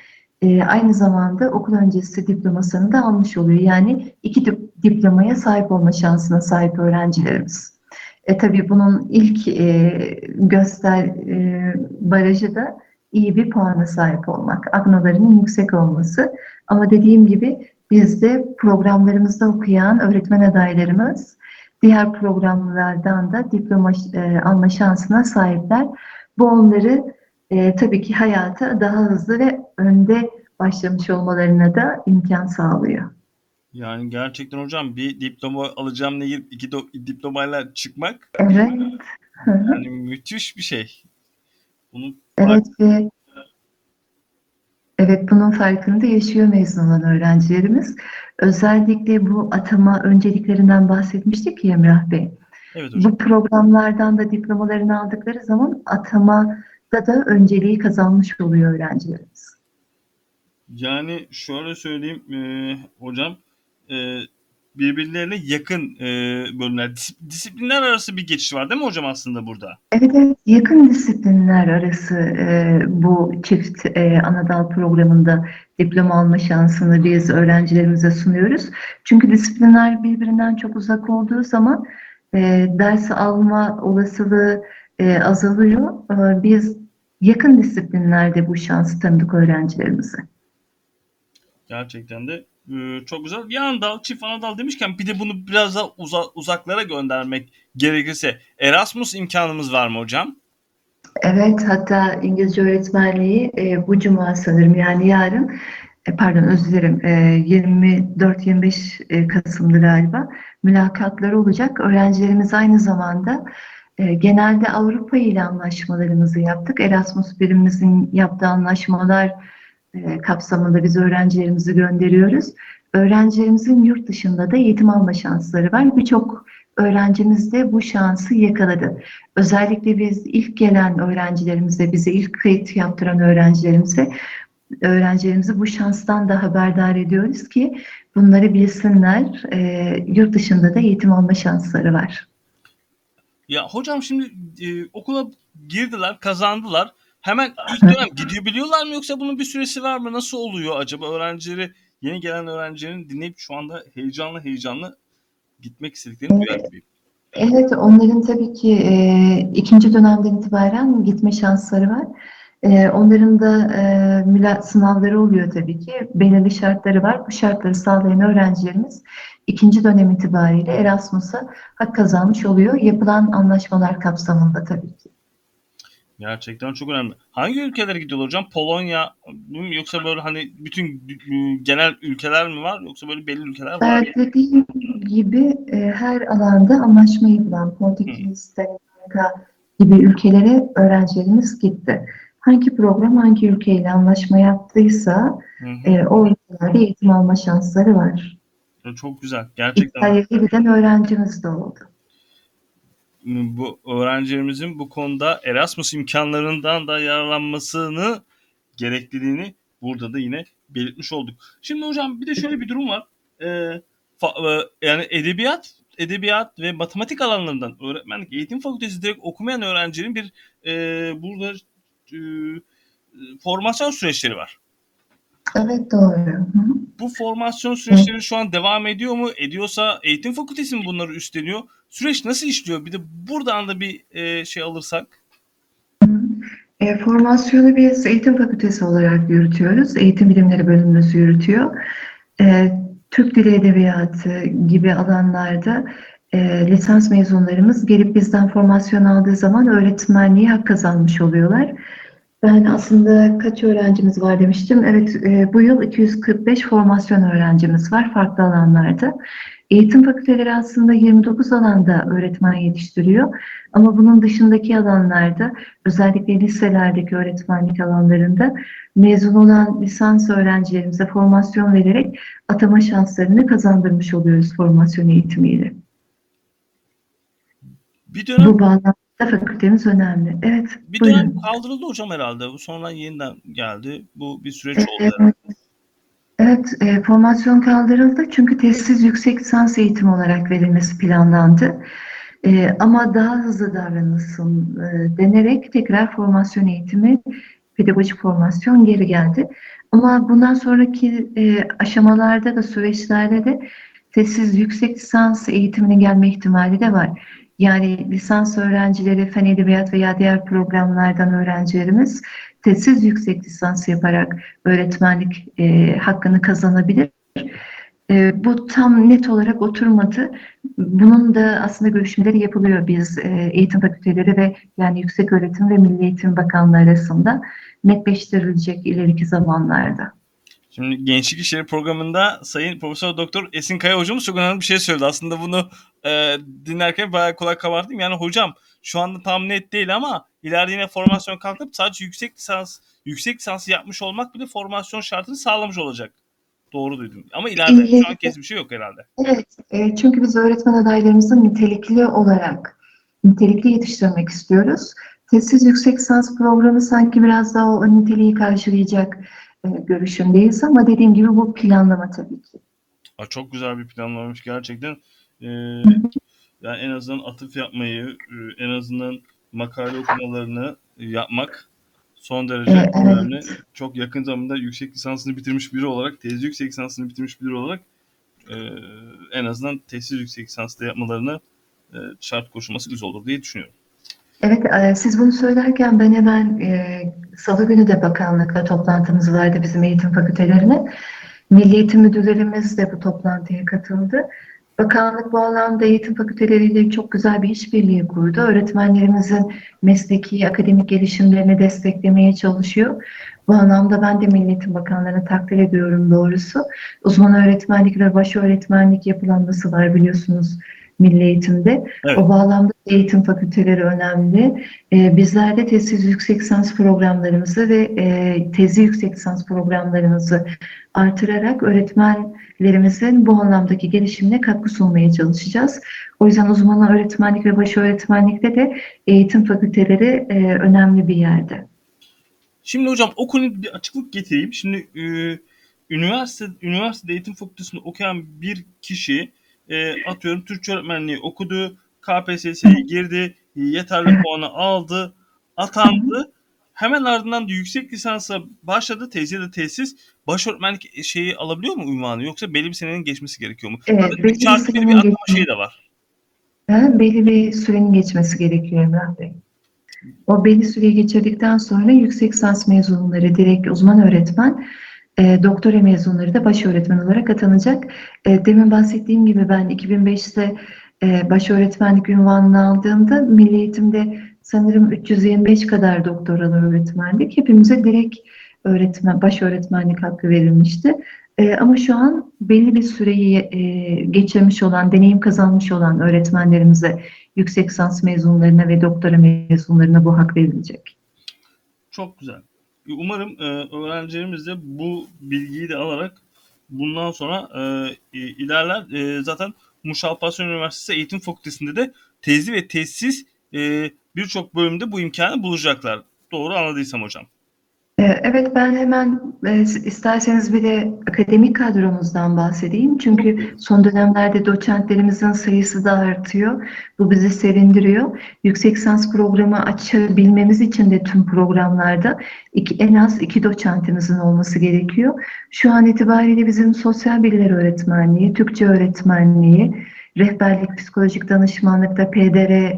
e, aynı zamanda okul öncesi diplomasını da almış oluyor. Yani iki dip- diplomaya sahip olma şansına sahip öğrencilerimiz. E tabii bunun ilk e, göster e, barajı da iyi bir puana sahip olmak, agnolarının yüksek olması. Ama dediğim gibi bizde programlarımızda okuyan öğretmen adaylarımız diğer programlardan da diploma e, alma şansına sahipler. Bu onları e, tabii ki hayata daha hızlı ve önde başlamış olmalarına da imkan sağlıyor. Yani gerçekten hocam bir diploma alacağım diye iki do- diplomayla çıkmak Evet. Yani müthiş bir şey. Bunun Evet ve evet bunun farkında yaşıyor mezun olan öğrencilerimiz. Özellikle bu atama önceliklerinden bahsetmiştik ya Emrah Bey. evet hocam. Bu programlardan da diplomalarını aldıkları zaman atamada da önceliği kazanmış oluyor öğrencilerimiz. Yani şöyle söyleyeyim e, hocam e, birbirlerine yakın e, bölümler. Dis- disiplinler arası bir geçiş var değil mi hocam aslında burada? Evet, evet yakın disiplinler arası e, bu çift e, anadal programında diploma alma şansını biz öğrencilerimize sunuyoruz. Çünkü disiplinler birbirinden çok uzak olduğu zaman e, ders alma olasılığı e, azalıyor. E, biz yakın disiplinlerde bu şansı tanıdık öğrencilerimize. Gerçekten de e, çok güzel. Yan dal, çift ana dal demişken bir de bunu biraz daha uza- uzaklara göndermek gerekirse Erasmus imkanımız var mı hocam? Evet, hatta İngilizce öğretmenliği e, bu cuma sanırım yani yarın, e, pardon özür dilerim, e, 24-25 e, Kasım'dı galiba mülakatları olacak. Öğrencilerimiz aynı zamanda e, genelde Avrupa ile anlaşmalarımızı yaptık. Erasmus birimimizin yaptığı anlaşmalar e, kapsamında biz öğrencilerimizi gönderiyoruz. Öğrencilerimizin yurt dışında da eğitim alma şansları var. Birçok öğrencimiz de bu şansı yakaladı. Özellikle biz ilk gelen öğrencilerimize, bize ilk kayıt yaptıran öğrencilerimize, öğrencilerimizi bu şanstan da haberdar ediyoruz ki bunları bilsinler. E, yurt dışında da eğitim alma şansları var. Ya hocam şimdi e, okula girdiler, kazandılar. Hemen ilk dönem gidebiliyorlar mı yoksa bunun bir süresi var mı? Nasıl oluyor acaba öğrencileri, yeni gelen öğrencilerin dinleyip şu anda heyecanlı heyecanlı gitmek istediklerini duyar gibiyim. Evet, onların tabii ki e, ikinci dönemden itibaren gitme şansları var. E, onların da e, müla- sınavları oluyor tabii ki. Belirli şartları var. Bu şartları sağlayan öğrencilerimiz ikinci dönem itibariyle Erasmus'a hak kazanmış oluyor. Yapılan anlaşmalar kapsamında tabii ki. Gerçekten çok önemli. Hangi ülkelere gidiyorlar hocam? Polonya mı yoksa böyle hani bütün e, genel ülkeler mi var yoksa böyle belli ülkeler var? Evet, dediğim gibi e, her alanda anlaşma yapılan Portekiz, Danimarka gibi ülkelere öğrencilerimiz gitti. Hangi program hangi ülkeyle anlaşma yaptıysa Hı hı. e, o ülkelerde eğitim alma şansları var. Çok güzel. Gerçekten İddiaya giden öğrencimiz de oldu. Bu öğrencilerimizin bu konuda Erasmus imkanlarından da yararlanmasını gerekliliğini burada da yine belirtmiş olduk. Şimdi hocam bir de şöyle bir durum var. Ee, fa- e, yani edebiyat edebiyat ve matematik alanlarından öğretmenlik eğitim fakültesi direkt okumayan öğrencilerin bir e, burada e, formasyon süreçleri var. Evet doğru. Hı. Bu formasyon süreçleri şu an devam ediyor mu? Ediyorsa eğitim fakültesi mi bunları üstleniyor? Süreç nasıl işliyor? Bir de buradan da bir e, şey alırsak. E, formasyonu biz eğitim fakültesi olarak yürütüyoruz. Eğitim bilimleri bölümümüz yürütüyor. E, Türk Dili Edebiyatı gibi alanlarda e, lisans mezunlarımız gelip bizden formasyon aldığı zaman öğretmenliğe hak kazanmış oluyorlar. Ben aslında kaç öğrencimiz var demiştim. Evet, e, bu yıl 245 formasyon öğrencimiz var farklı alanlarda. Eğitim fakülteleri aslında 29 alanda öğretmen yetiştiriyor. Ama bunun dışındaki alanlarda, özellikle liselerdeki öğretmenlik alanlarında mezun olan lisans öğrencilerimize formasyon vererek atama şanslarını kazandırmış oluyoruz formasyon eğitimiyle. Bir dönem Bu bağlamda fakültemiz önemli. Evet, bir buyurun. dönem kaldırıldı hocam herhalde. Bu sonra yeniden geldi. Bu bir süreç oldu Evet, herhalde. evet e, formasyon kaldırıldı çünkü testsiz yüksek lisans eğitimi olarak verilmesi planlandı. E, ama daha hızlı davranılsın e, denerek tekrar formasyon eğitimi, pedagojik formasyon geri geldi. Ama bundan sonraki e, aşamalarda da süreçlerde de testsiz yüksek lisans eğitiminin gelme ihtimali de var. Yani lisans öğrencileri, fen edebiyat veya diğer programlardan öğrencilerimiz tezsiz yüksek lisans yaparak öğretmenlik e, hakkını kazanabilir. E, bu tam net olarak oturmadı. Bunun da aslında görüşmeleri yapılıyor biz e, eğitim fakülteleri ve yani Yüksek Öğretim ve Milli Eğitim Bakanlığı arasında netleştirilecek ileriki zamanlarda. Şimdi Gençlik İşleri programında Sayın Profesör Doktor Esin Kaya hocamız çok önemli bir şey söyledi. Aslında bunu e, dinlerken bayağı kolay kabarttım. Yani hocam şu anda tam net değil ama ileride yine formasyon kalkıp sadece yüksek lisans yüksek lisansı yapmış olmak bile formasyon şartını sağlamış olacak. Doğru duydum. Ama ileride şu an kesin bir şey yok herhalde. Evet. E, çünkü biz öğretmen adaylarımızı nitelikli olarak nitelikli yetiştirmek istiyoruz. Tezsiz yüksek lisans programı sanki biraz daha o niteliği karşılayacak görüşündeyiz ama dediğim gibi bu planlama tabii ki. Aa, çok güzel bir planlamış gerçekten. Ee, yani en azından atıf yapmayı, e, en azından makale okumalarını yapmak son derece Evet, evet. önemli. Çok yakın zamanda yüksek lisansını bitirmiş biri olarak, tezli yüksek lisansını bitirmiş biri olarak e, en azından tezsiz yüksek lisansı da yapmalarını e, şart koşulması güzel olur diye düşünüyorum. Evet, e, siz bunu söylerken ben hemen e, Salı günü de bakanlıkla toplantımız vardı bizim eğitim fakültelerine. Milli Eğitim Müdürlerimiz de bu toplantıya katıldı. Bakanlık bu alanda eğitim fakülteleriyle çok güzel bir işbirliği kurdu. Öğretmenlerimizin mesleki, akademik gelişimlerini desteklemeye çalışıyor. Bu anlamda ben de Milli Eğitim Bakanlığı'nı takdir ediyorum doğrusu. Uzman öğretmenlik ve baş öğretmenlik yapılanması var biliyorsunuz milli eğitimde. Evet. O bağlamda eğitim fakülteleri önemli. Ee, bizler de tezsiz yüksek lisans programlarımızı ve e, tezi yüksek lisans programlarımızı artırarak öğretmenlerimizin bu anlamdaki gelişimine katkı sunmaya çalışacağız. O yüzden uzman öğretmenlik ve baş öğretmenlikte de eğitim fakülteleri e, önemli bir yerde. Şimdi hocam o konuya bir açıklık getireyim. Şimdi e, üniversite üniversite eğitim fakültesinde okuyan bir kişi e, atıyorum Türkçe öğretmenliği okudu, KPSS'ye girdi, yeterli puanı aldı, atandı. Hemen ardından da yüksek lisansa başladı. Tez ya da tesis baş öğretmenlik şeyi alabiliyor mu unvanı yoksa belli bir senenin geçmesi gerekiyor mu? Evet, belli bir bir bir, atlama şeyi de var. Ha, belli bir sürenin geçmesi gerekiyor Emrah Bey. O belli süreyi geçirdikten sonra yüksek lisans mezunları direkt uzman öğretmen, e, doktora mezunları da baş öğretmen olarak atanacak. E, demin bahsettiğim gibi ben 2005'te e, baş öğretmenlik ünvanını aldığımda Milli Eğitim'de sanırım 325 kadar doktoralı öğretmendik. Hepimize direkt öğretmen, baş öğretmenlik hakkı verilmişti. E, ama şu an belli bir süreyi e, geçirmiş olan, deneyim kazanmış olan öğretmenlerimize, yüksek lisans mezunlarına ve doktora mezunlarına bu hak verilecek. Çok güzel. Umarım e, öğrencilerimiz de bu bilgiyi de alarak bundan sonra e, ilerler. E, zaten Muş Alparslan Üniversitesi Eğitim Fakültesi'nde de tezli ve tezsiz e, birçok bölümde bu imkanı bulacaklar. Doğru anladıysam hocam. E, Evet ben hemen e, isterseniz bir de akademik kadromuzdan bahsedeyim. Çünkü son dönemlerde doçentlerimizin sayısı da artıyor. Bu bizi sevindiriyor. Yüksek lisans programı açabilmemiz için de tüm programlarda iki, en az iki doçentimizin olması gerekiyor. Şu an itibariyle bizim sosyal bilgiler öğretmenliği, Türkçe öğretmenliği, rehberlik, psikolojik danışmanlıkta PDR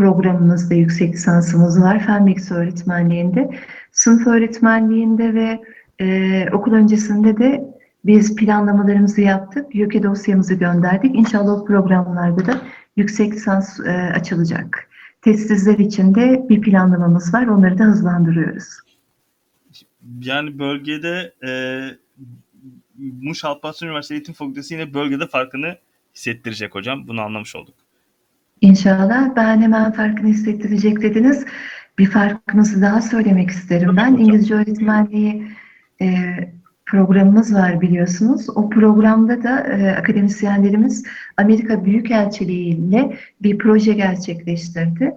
programımızda yüksek lisansımız var. Fen bilgisi öğretmenliğinde. Sınıf öğretmenliğinde ve e, okul öncesinde de biz planlamalarımızı yaptık. YÖK'e dosyamızı gönderdik. İnşallah o programlarda da yüksek lisans e, açılacak. Tesisler için de bir planlamamız var. Onları da hızlandırıyoruz. Yani bölgede e, Muş Alparslan Üniversitesi Eğitim Fakültesi yine bölgede farkını hissettirecek hocam. Bunu anlamış olduk. İnşallah. Ben hemen farkını hissettirecek dediniz. Bir farkımızı daha söylemek isterim Tabii ben. hocam. İngilizce öğretmenliği e, programımız var biliyorsunuz. O programda da e, akademisyenlerimiz Amerika Büyükelçiliği ile bir proje gerçekleştirdi.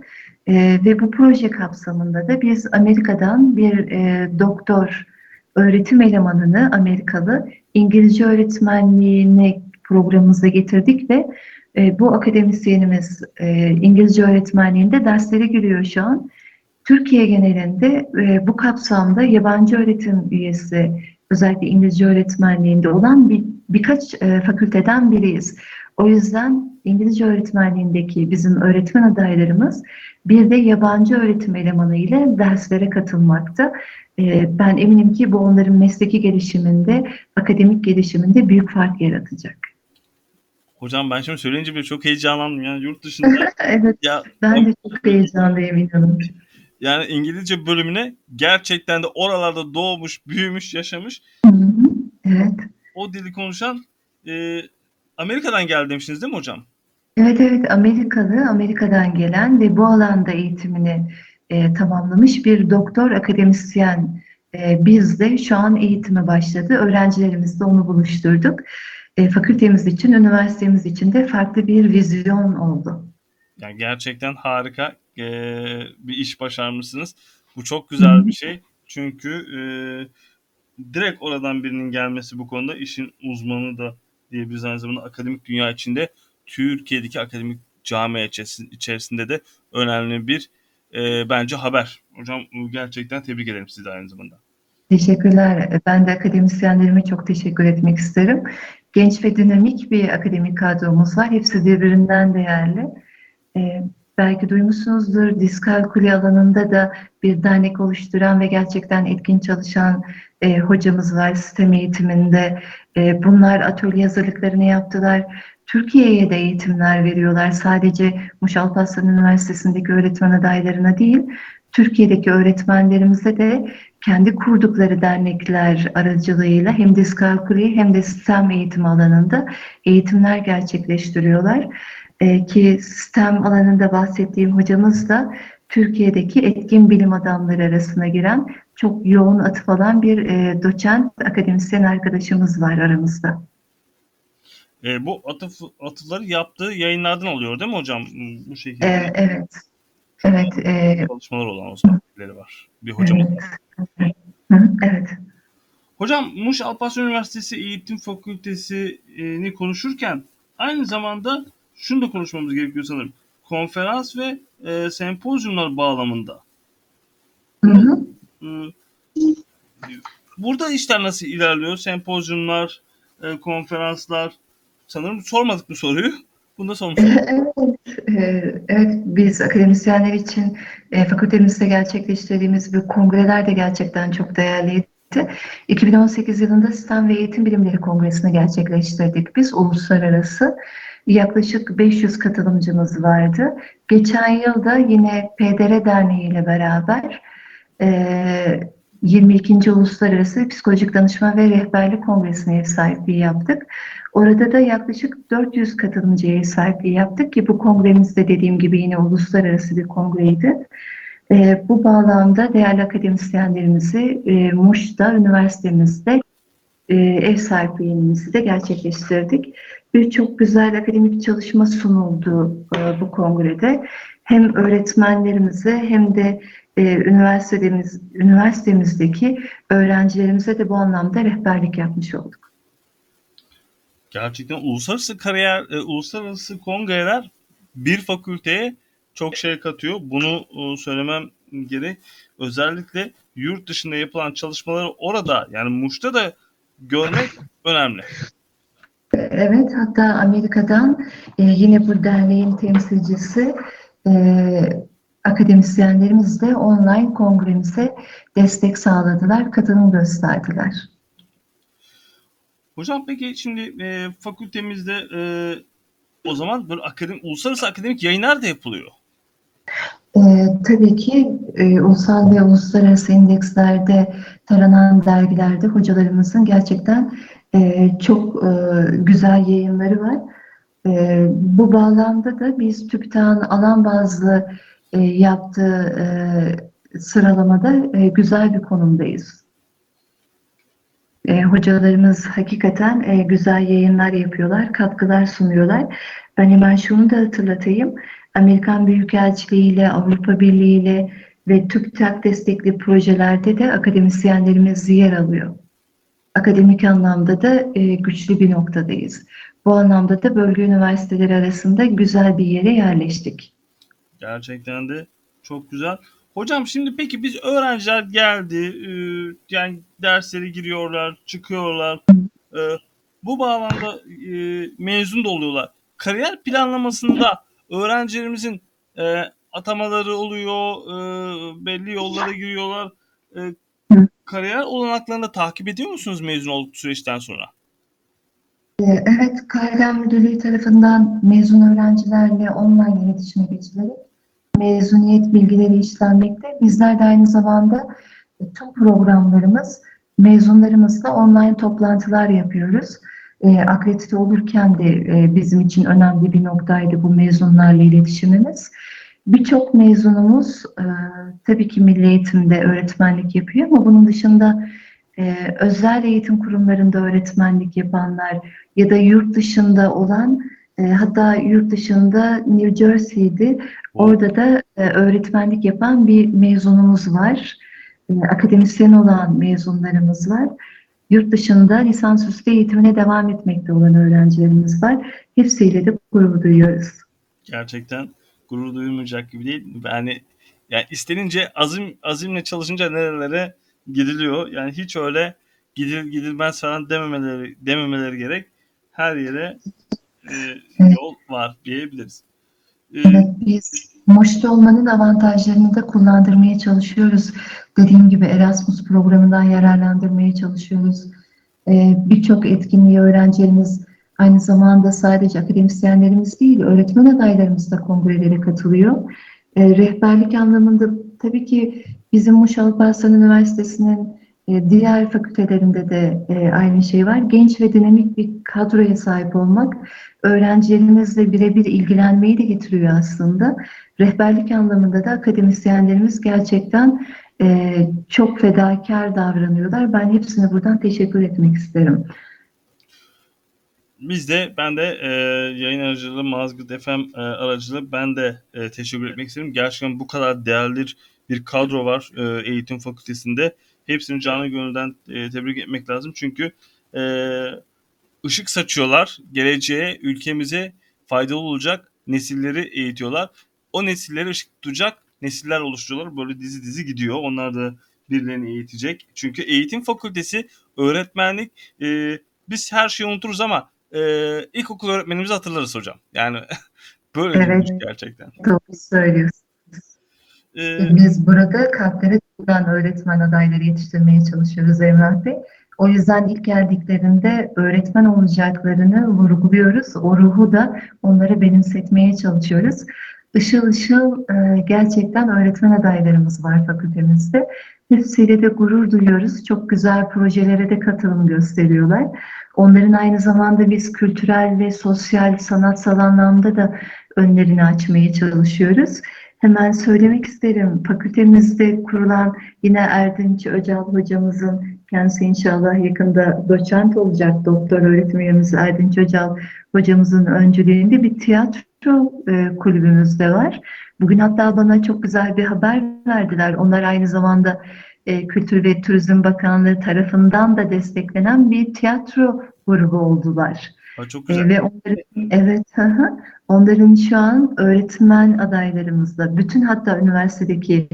E, ve bu proje kapsamında da biz Amerika'dan bir e, doktor öğretim elemanını Amerikalı İngilizce öğretmenliğine programımıza getirdik ve e, bu akademisyenimiz e, İngilizce öğretmenliğinde derslere giriyor şu an. Türkiye genelinde e, bu kapsamda yabancı öğretim üyesi özellikle İngilizce öğretmenliğinde olan bir birkaç e, fakülteden biriyiz. O yüzden İngilizce öğretmenliğindeki bizim öğretmen adaylarımız bir de yabancı öğretim elemanı ile derslere katılmakta. E, ben eminim ki bu onların mesleki gelişiminde, akademik gelişiminde büyük fark yaratacak. Hocam ben şimdi söyleyince bile çok heyecanlandım. Yani yurt dışında evet, ya ben de çok heyecanlıyım inanın. yani İngilizce bölümüne gerçekten de oralarda doğmuş, büyümüş, yaşamış Evet. o dili konuşan e, Amerika'dan geldi demiştiniz değil mi hocam? Evet evet Amerikalı, Amerika'dan gelen ve bu alanda eğitimini e, tamamlamış bir doktor akademisyen e, biz de şu an eğitime başladı. Öğrencilerimizle onu buluşturduk. E, fakültemiz için, üniversitemiz için de farklı bir vizyon oldu. Yani gerçekten harika e, bir iş başarmışsınız. Bu çok güzel bir şey. Çünkü e, direkt oradan birinin gelmesi bu konuda işin uzmanı da diyebiliriz aynı zamanda akademik dünya içinde Türkiye'deki akademik içerisi- içerisinde de önemli bir e, bence haber. Hocam gerçekten tebrik ederim sizi de aynı zamanda. Teşekkürler. Ben de akademisyenlerime çok teşekkür etmek isterim. Genç ve dinamik bir akademik kadromuz var. Hepsi birbirinden değerli. Ee, belki duymuşsunuzdur, diskalkuli alanında da bir dernek oluşturan ve gerçekten etkin çalışan e, hocamız var sistem eğitiminde. E, bunlar atölye hazırlıklarını yaptılar. Türkiye'ye de eğitimler veriyorlar. Sadece Muş Alparslan Üniversitesi'ndeki öğretmen adaylarına değil, Türkiye'deki öğretmenlerimize de kendi kurdukları dernekler aracılığıyla hem diskalkuli hem de sistem eğitimi alanında eğitimler gerçekleştiriyorlar. Ee, ki sistem alanında bahsettiğim hocamız da Türkiye'deki etkin bilim adamları arasına giren çok yoğun atıf alan bir e, doçent akademisyen arkadaşımız var aramızda. E, bu atıf, atıfları yaptığı yayınlardan oluyor değil mi hocam? Bu şekilde Ee, evet, evet, e, çalışmalar olan o zaman birileri var. Bir hocamız evet. Evet. Hocam Muş Alparslan Üniversitesi Eğitim Fakültesi'ni konuşurken aynı zamanda şunu da konuşmamız gerekiyor sanırım. Konferans ve e, sempozyumlar bağlamında. Hı hı. Burada işler nasıl ilerliyor? Sempozyumlar, e, konferanslar. Sanırım sormadık bu soruyu. Bunu da sormuş. Evet, evet biz akademisyenler için e, fakültemizde gerçekleştirdiğimiz bir kongreler de gerçekten çok değerliydi. 2018 yılında Sistem ve Eğitim Bilimleri Kongresi'ni gerçekleştirdik biz uluslararası. Yaklaşık 500 katılımcımız vardı. Geçen yılda yine PDR Derneği ile beraber e, 22. Uluslararası Psikolojik Danışma ve Rehberlik Kongresi'ne ev sahipliği yaptık. Orada da yaklaşık 400 katılımcıya ev sahipliği yaptık ki bu kongremiz de dediğim gibi yine uluslararası bir kongreydi. E, bu bağlamda değerli akademisyenlerimizi e, Muş'ta, üniversitemizde e, ev sahipliğimizi de gerçekleştirdik. Bir çok güzel akademik çalışma sunuldu e, bu kongrede. Hem öğretmenlerimize hem de e, üniversitemiz, üniversitemizdeki öğrencilerimize de bu anlamda rehberlik yapmış olduk. Gerçekten uluslararası kariyer, e, uluslararası kongreler bir fakülteye çok şey katıyor. Bunu e, söylemem gerek. Özellikle yurt dışında yapılan çalışmaları orada yani Muş'ta da görmek önemli. Evet, hatta Amerika'dan e, yine bu derneğin temsilcisi e, akademisyenlerimiz de online kongremize destek sağladılar, katılım gösterdiler. Hocam peki şimdi e, fakültemizde e, o zaman böyle akademi, uluslararası akademik yayınlar da yapılıyor. E, tabii ki e, ulusal ve uluslararası indekslerde taranan dergilerde hocalarımızın gerçekten e, çok e, güzel yayınları var. E, bu bağlamda da biz TÜBİTAK'ın alan bazlı e, yaptığı e, sıralamada e, güzel bir konumdayız. Hocalarımız hakikaten güzel yayınlar yapıyorlar, katkılar sunuyorlar. Ben hemen şunu da hatırlatayım. Amerikan Büyükelçiliği ile, Avrupa Birliği ile ve TÜBİTAK destekli projelerde de akademisyenlerimiz yer alıyor. Akademik anlamda da güçlü bir noktadayız. Bu anlamda da bölge üniversiteleri arasında güzel bir yere yerleştik. Gerçekten de çok güzel. Hocam şimdi peki biz öğrenciler geldi, e, yani dersleri giriyorlar, çıkıyorlar. E, bu bağlamda e, mezun da oluyorlar. Kariyer planlamasında öğrencilerimizin atamaları oluyor, belli yollara giriyorlar. Kariyer olanaklarını takip ediyor musunuz mezun olduk süreçten sonra? Evet, Kariyer Müdürlüğü tarafından mezun öğrencilerle online iletişime geçilerek mezuniyet bilgileri işlenmekte. Bizler de aynı zamanda e, tüm programlarımız mezunlarımızla online toplantılar yapıyoruz. E, akredite olurken de e, bizim için önemli bir noktaydı bu mezunlarla iletişimimiz. Birçok mezunumuz e, tabii ki milli eğitimde öğretmenlik yapıyor ama bunun dışında e, özel eğitim kurumlarında öğretmenlik yapanlar ya da yurt dışında olan e, hatta yurt dışında New Jersey'di. Orada da e, öğretmenlik yapan bir mezunumuz var. E, akademisyen olan mezunlarımız var. Yurt dışında lisansüstü eğitimine devam etmekte olan öğrencilerimiz var. Hepsiyle de gurur duyuyoruz. Gerçekten gurur duyulmayacak gibi değil. Yani yani istenince azim azimle çalışınca nerelere gidiliyor. Yani hiç öyle gidil gidilmez falan dememeleri dememeleri gerek. Her yere e, yol var diyebiliriz. E, Evet, biz Muş'ta olmanın avantajlarını da kullandırmaya çalışıyoruz. Dediğim gibi Erasmus programından yararlandırmaya çalışıyoruz. Ee, Birçok etkinliği öğrencilerimiz aynı zamanda sadece akademisyenlerimiz değil, öğretmen adaylarımız da kongrelere katılıyor. Ee, Rehberlik anlamında tabii ki bizim Muş Alparslan Üniversitesi'nin e, diğer fakültelerinde de e, aynı şey var. Genç ve dinamik bir kadroya sahip olmak öğrencilerimizle birebir ilgilenmeyi de getiriyor aslında. Rehberlik anlamında da akademisyenlerimiz gerçekten e, çok fedakar davranıyorlar. Ben hepsine buradan teşekkür etmek isterim. Biz de ben de e, yayın aracılığı Mazgirt FM e, aracılığı ben de e, teşekkür etmek isterim. Gerçekten bu kadar değerli bir kadro var e, eğitim fakültesinde. Hepsini canı gönülden e, tebrik etmek lazım. Çünkü e, ışık saçıyorlar. Geleceğe, ülkemize faydalı olacak nesilleri eğitiyorlar. O nesilleri ışık tutacak nesiller oluşturuyorlar. Böyle dizi dizi gidiyor. Onlar da birilerini eğitecek. Çünkü eğitim fakültesi, öğretmenlik e, biz her şeyi unuturuz ama e, ilkokul öğretmenimizi hatırlarız hocam. Yani böyle Evet. değilmiş gerçekten. Doğru söylüyorsun. E, Biz burada kalplere tutulan öğretmen adayları yetiştirmeye çalışıyoruz Emrah Bey. O yüzden ilk geldiklerinde öğretmen olacaklarını vurguluyoruz. O ruhu da onlara benimsetmeye çalışıyoruz. Işıl ışıl e, gerçekten öğretmen adaylarımız var fakültemizde. Hepsiyle de gurur duyuyoruz. Çok güzel projelere de katılım gösteriyorlar. Onların aynı zamanda biz kültürel ve sosyal, sanatsal anlamda da önlerini açmaya çalışıyoruz. Hemen söylemek isterim. Fakültemizde kurulan yine Erdinç Öcal hocamızın kendisi inşallah yakında doçent olacak doktor öğretim üyemiz Erdinç Öcal hocamızın öncülüğünde bir tiyatro e, kulübümüz de var. Bugün hatta bana çok güzel bir haber verdiler. Onlar aynı zamanda e, Kültür ve Turizm Bakanlığı tarafından da desteklenen bir tiyatro grubu oldular. ha, çok E, güzel. ve onların, evet, hı hı. onların şu an öğretmen adaylarımızla, bütün hatta üniversitedeki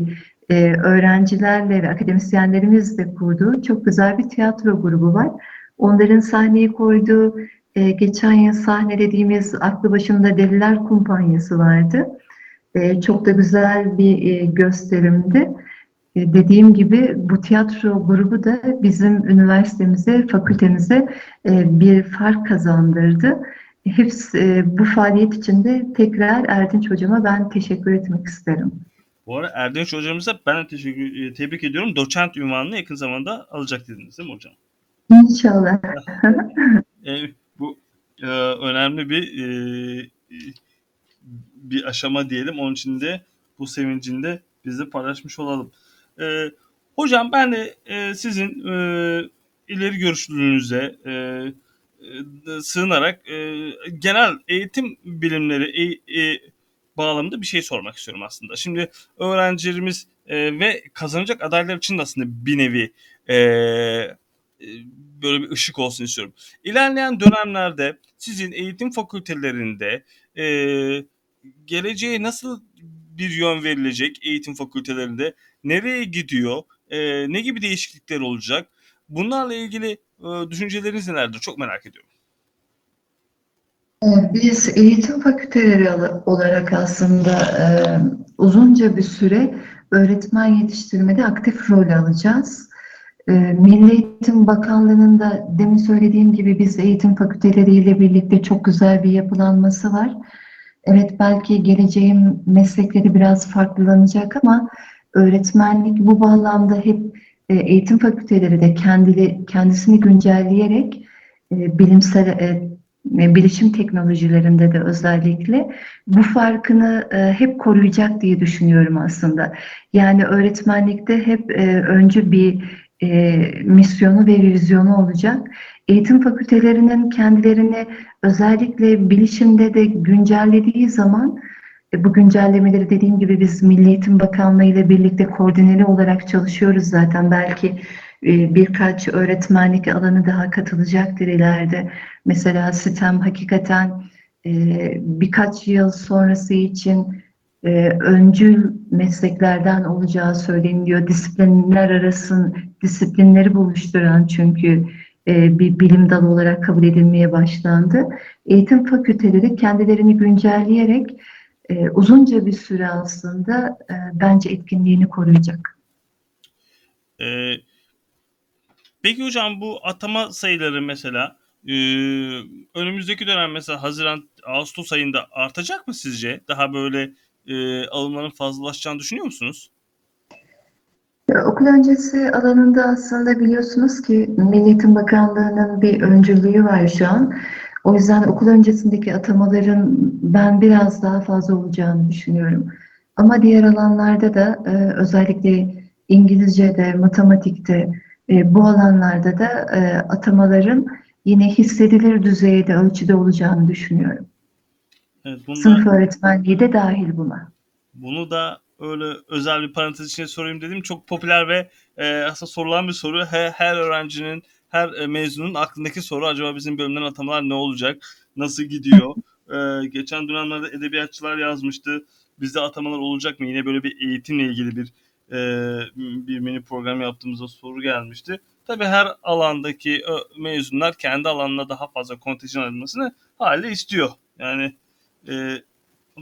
e, öğrencilerle ve akademisyenlerimizle kurduğu çok güzel bir tiyatro grubu var. Onların sahneye koyduğu, e, geçen yıl sahnelediğimiz Aklı Başında Deliler Kumpanyası vardı. E, çok da güzel bir e, gösterimdi. Dediğim gibi bu tiyatro grubu da bizim üniversitemize, fakültemize bir fark kazandırdı. Hepsi bu faaliyet için de tekrar Erdinç hocama ben teşekkür etmek isterim. Bu arada Erdinç hocamıza ben de teşekkür, e, tebrik ediyorum. Doçent ünvanını yakın zamanda alacak dediniz değil mi hocam? İnşallah. E, bu e, önemli bir e, bir aşama diyelim. Onun için de bu sevincini de biz de paylaşmış olalım. E, hocam ben de e, sizin e, ileri görüşlülüğünüze e, e, sığınarak e, genel eğitim bilimleri e, e, bağlamında bir şey sormak istiyorum aslında. Şimdi öğrencilerimiz e, ve kazanacak adaylar için de aslında bir nevi e, e, böyle bir ışık olsun istiyorum. İlerleyen dönemlerde sizin eğitim fakültelerinde e, geleceğe nasıl bir yön verilecek eğitim fakültelerinde? Nereye gidiyor? E, ne gibi değişiklikler olacak? Bunlarla ilgili e, düşünceleriniz nelerdir? Çok merak ediyorum. Ee, Biz eğitim fakülteleri olarak aslında e, uzunca bir süre öğretmen yetiştirmede aktif rol alacağız. E, Milli Eğitim Bakanlığı'nın da demin söylediğim gibi biz eğitim fakülteleriyle birlikte çok güzel bir yapılanması var. Evet belki geleceğin meslekleri biraz farklılanacak ama öğretmenlik bu bağlamda hep e, eğitim fakülteleri de kendili, kendisini güncelleyerek bilimsel bilişim teknolojilerinde de özellikle bu farkını e, hep koruyacak diye düşünüyorum aslında. Yani öğretmenlikte hep e, öncü bir e, misyonu ve vizyonu olacak. Eğitim fakültelerinin kendilerini özellikle bilişimde de güncellediği zaman bu güncellemeleri dediğim gibi biz Milli Eğitim Bakanlığı ile birlikte koordineli olarak çalışıyoruz zaten. Belki birkaç öğretmenlik alanı daha katılacaktır ileride. Mesela sistem hakikaten e, birkaç yıl sonrası için e, öncül mesleklerden olacağı söyleniyor. Disiplinler arasın disiplinleri buluşturan çünkü e, bir bilim dalı olarak kabul edilmeye başlandı. Eğitim fakülteleri kendilerini güncelleyerek uzunca bir süre aslında bence etkinliğini koruyacak. Ee, peki hocam bu atama sayıları mesela e, önümüzdeki dönem mesela Haziran Ağustos ayında artacak mı sizce? Daha böyle e, alımların fazlalaşacağını düşünüyor musunuz? Okul öncesi alanında aslında biliyorsunuz ki Milli Eğitim Bakanlığı'nın bir öncülüğü var şu an. O yüzden okul öncesindeki atamaların ben biraz daha fazla olacağını düşünüyorum. Ama diğer alanlarda da e, özellikle İngilizce'de, matematikte e, bu alanlarda da e, atamaların yine hissedilir düzeyde, ölçüde olacağını düşünüyorum. Evet, bunu da, Sınıf öğretmenliği de dahil buna. bunu da öyle özel bir parantez içine sorayım dedim. Çok popüler ve e, aslında sorulan bir soru. Her, her öğrencinin, her e, mezunun aklındaki soru acaba bizim bölümden atamalar ne olacak? Nasıl gidiyor? E, geçen dönemlerde edebiyatçılar yazmıştı. Bizde atamalar olacak mı? Yine böyle bir eğitimle ilgili bir e, bir mini program yaptığımızda soru gelmişti. Tabii her alandaki mezunlar kendi alanına daha fazla kontenjan alınmasını haliyle istiyor. Yani e,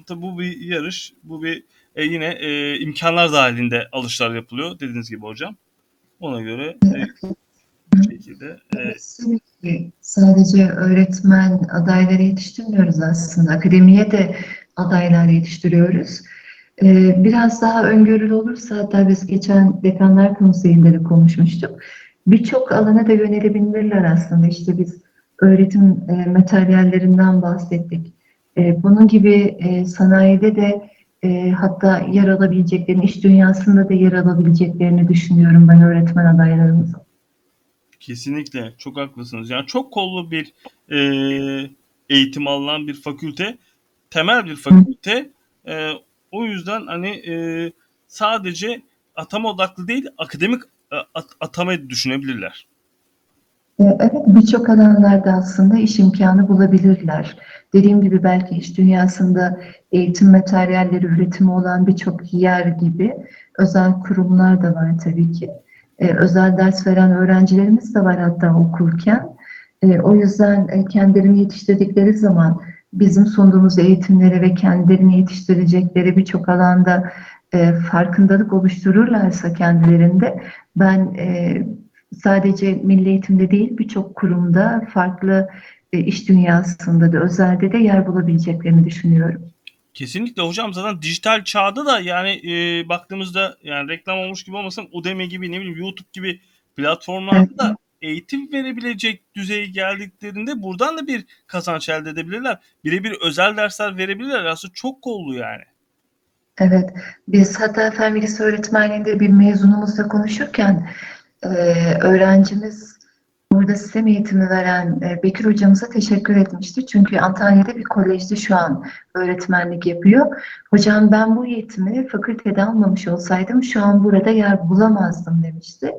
tabii bu bir yarış, bu bir e, yine e, imkanlar dahilinde alışlar yapılıyor dediğiniz gibi hocam. Ona göre e, bu şekilde e. Sadece öğretmen adayları yetiştirmiyoruz aslında. Akademiye de adaylar yetiştiriyoruz. Ee, biraz daha öngörülü olursa, hatta biz geçen Dekanlar Konseyi'nde de konuşmuştuk. Birçok alana da yönelebilirler aslında. İşte biz öğretim e, materyallerinden bahsettik. E, bunun gibi e, sanayide de hatta yer alabileceklerini, iş dünyasında da yer alabileceklerini düşünüyorum ben öğretmen adaylarımızın. kesinlikle çok haklısınız. Yani çok kollu bir e, eğitim alınan bir fakülte, temel bir fakülte. E, o yüzden hani e, sadece atama odaklı değil, akademik e, at, atamayı düşünebilirler. E, Evet, birçok alanlarda aslında iş imkanı bulabilirler. Dediğim gibi belki iş dünyasında eğitim materyalleri üretimi olan birçok yer gibi özel kurumlar da var tabii ki. E, özel ders veren öğrencilerimiz de var hatta okurken. E, o yüzden e, kendilerini yetiştirdikleri zaman bizim sunduğumuz eğitimlere ve kendilerini yetiştirecekleri birçok alanda e, farkındalık oluştururlarsa kendilerinde ben e, sadece milli eğitimde değil birçok kurumda farklı e, iş dünyasında da özelde de yer bulabileceklerini düşünüyorum. Kesinlikle hocam zaten dijital çağda da yani e, baktığımızda yani reklam olmuş gibi olmasın Udemy gibi ne bileyim YouTube gibi platformlarda da eğitim verebilecek düzeye geldiklerinde buradan da bir kazanç elde edebilirler. Birebir özel dersler verebilirler. Aslında çok kollu yani. Evet, biz hatta fen bilgisi öğretmenliğinde bir mezunumuzla konuşurken e, öğrencimiz burada sistem eğitimi veren e, Bekir hocamıza teşekkür etmişti. Çünkü Antalya'da bir kolejde şu an öğretmenlik yapıyor. Hocam ben bu eğitimi fakültede almamış olsaydım şu an burada yer bulamazdım demişti.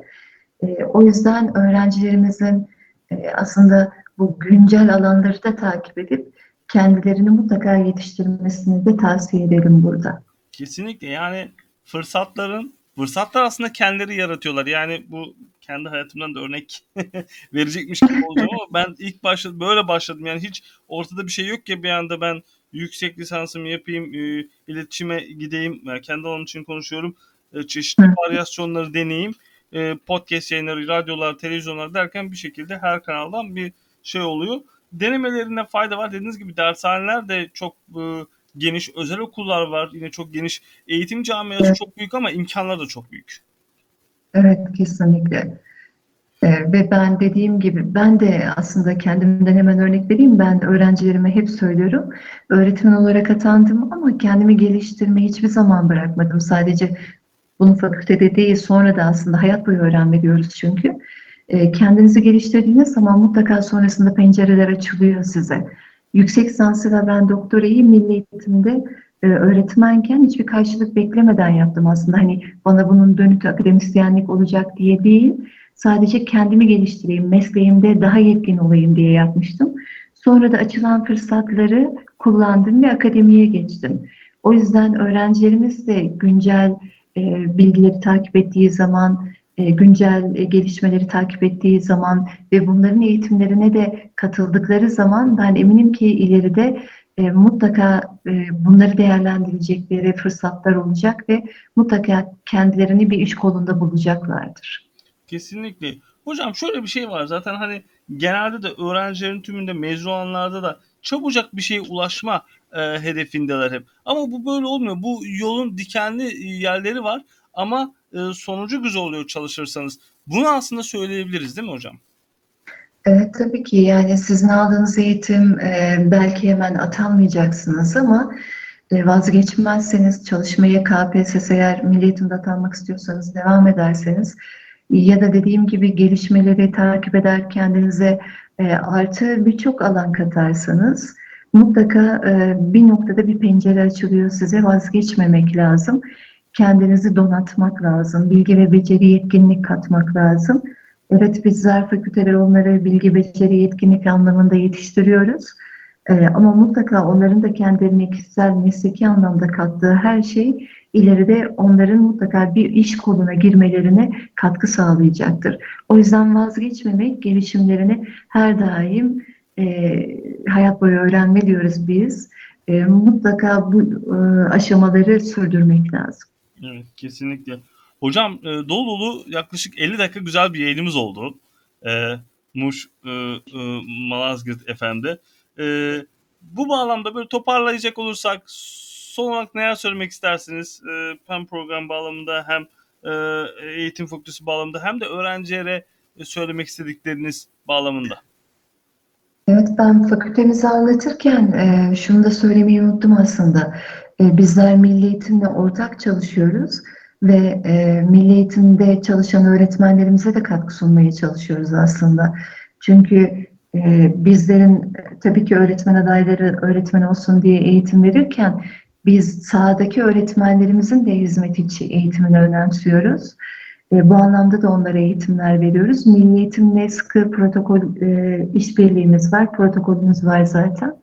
E, o yüzden öğrencilerimizin e, aslında bu güncel alanları da takip edip kendilerini mutlaka yetiştirmesini de tavsiye ederim burada. Kesinlikle yani fırsatların fırsatlar aslında kendileri yaratıyorlar. Yani bu kendi hayatımdan da örnek verecekmiş gibi olacağım ama ben ilk başladım böyle başladım yani hiç ortada bir şey yok ki bir anda ben yüksek lisansımı yapayım, e, iletişime gideyim, yani kendi alanım için konuşuyorum, e, çeşitli varyasyonları deneyeyim, e, podcast yayınları, radyolar, televizyonlar derken bir şekilde her kanaldan bir şey oluyor. Denemelerine fayda var. Dediğiniz gibi dershaneler de çok e, geniş, özel okullar var, yine çok geniş. Eğitim camiası Evet. çok büyük ama imkanlar da çok büyük. Evet, kesinlikle. Ee, ve ben dediğim gibi ben de aslında kendimden hemen örnek vereyim. Ben öğrencilerime hep söylüyorum. Öğretmen olarak atandım ama kendimi geliştirmeyi hiçbir zaman bırakmadım. Sadece bunu fakültede değil sonra da aslında hayat boyu öğrenme diyoruz çünkü. Ee, kendinizi geliştirdiğiniz zaman mutlaka sonrasında pencereler açılıyor size. Yüksek lisansı ve ben doktorayı milli eğitimde e, öğretmenken hiçbir karşılık beklemeden yaptım aslında. Hani bana bunun dönütü akademisyenlik olacak diye değil. Sadece kendimi geliştireyim, mesleğimde daha yetkin olayım diye yapmıştım. Sonra da açılan fırsatları kullandım ve akademiye geçtim. O yüzden öğrencilerimiz de güncel e, bilgileri takip ettiği zaman, e, güncel gelişmeleri takip ettiği zaman ve bunların eğitimlerine de katıldıkları zaman ben eminim ki ileride e, mutlaka bunları değerlendirecekleri fırsatlar olacak ve mutlaka kendilerini bir iş kolunda bulacaklardır. Kesinlikle. Hocam şöyle bir şey var zaten hani genelde de öğrencilerin tümünde mezun olanlarda da çabucak bir şeye ulaşma e, hedefindeler hep. Ama bu böyle olmuyor. Bu yolun dikenli yerleri var ama e, sonucu güzel oluyor çalışırsanız. Bunu aslında söyleyebiliriz değil mi hocam? Evet tabii ki yani sizin aldığınız eğitim e, belki hemen atanmayacaksınız ama e, vazgeçmezseniz çalışmaya KPSS eğer milli eğitimde atanmak istiyorsanız devam ederseniz ya da dediğim gibi gelişmeleri takip eder kendinize e, artı birçok alan katarsanız mutlaka e, bir noktada bir pencere açılıyor size vazgeçmemek lazım. Kendinizi donatmak lazım. Bilgi ve beceri yetkinlik katmak lazım. Evet bizler fakülteler onları bilgi, beceri, yetkinlik anlamında yetiştiriyoruz. Ee, ama mutlaka onların da kendilerine kişisel, mesleki anlamda kattığı her şey ileride onların mutlaka bir iş koluna girmelerine katkı sağlayacaktır. O yüzden vazgeçmemek, gelişimlerini her daim e, hayat boyu öğrenme diyoruz biz. E, mutlaka bu e, aşamaları sürdürmek lazım. Evet kesinlikle. Hocam e, dolu dolu yaklaşık 50 dakika güzel bir yayınımız oldu. E, Muş e, e, Malazgirt FM'de. E, bu bağlamda böyle toparlayacak olursak son olarak neler söylemek istersiniz? E, hem program bağlamında hem e, eğitim fakültesi bağlamında hem de öğrencilere söylemek istedikleriniz bağlamında. Evet ben fakültemizi anlatırken e, şunu da söylemeyi unuttum aslında. E, bizler milli eğitimle ortak çalışıyoruz ve e, milli eğitimde çalışan öğretmenlerimize de katkı sunmaya çalışıyoruz aslında. Çünkü e, bizlerin tabii ki öğretmen adayları öğretmen olsun diye eğitim verirken biz sahadaki öğretmenlerimizin de hizmet içi eğitimini önemsiyoruz. E, bu anlamda da onlara eğitimler veriyoruz. Milli Eğitimle sıkı protokol e, işbirliğimiz var, protokolümüz var zaten.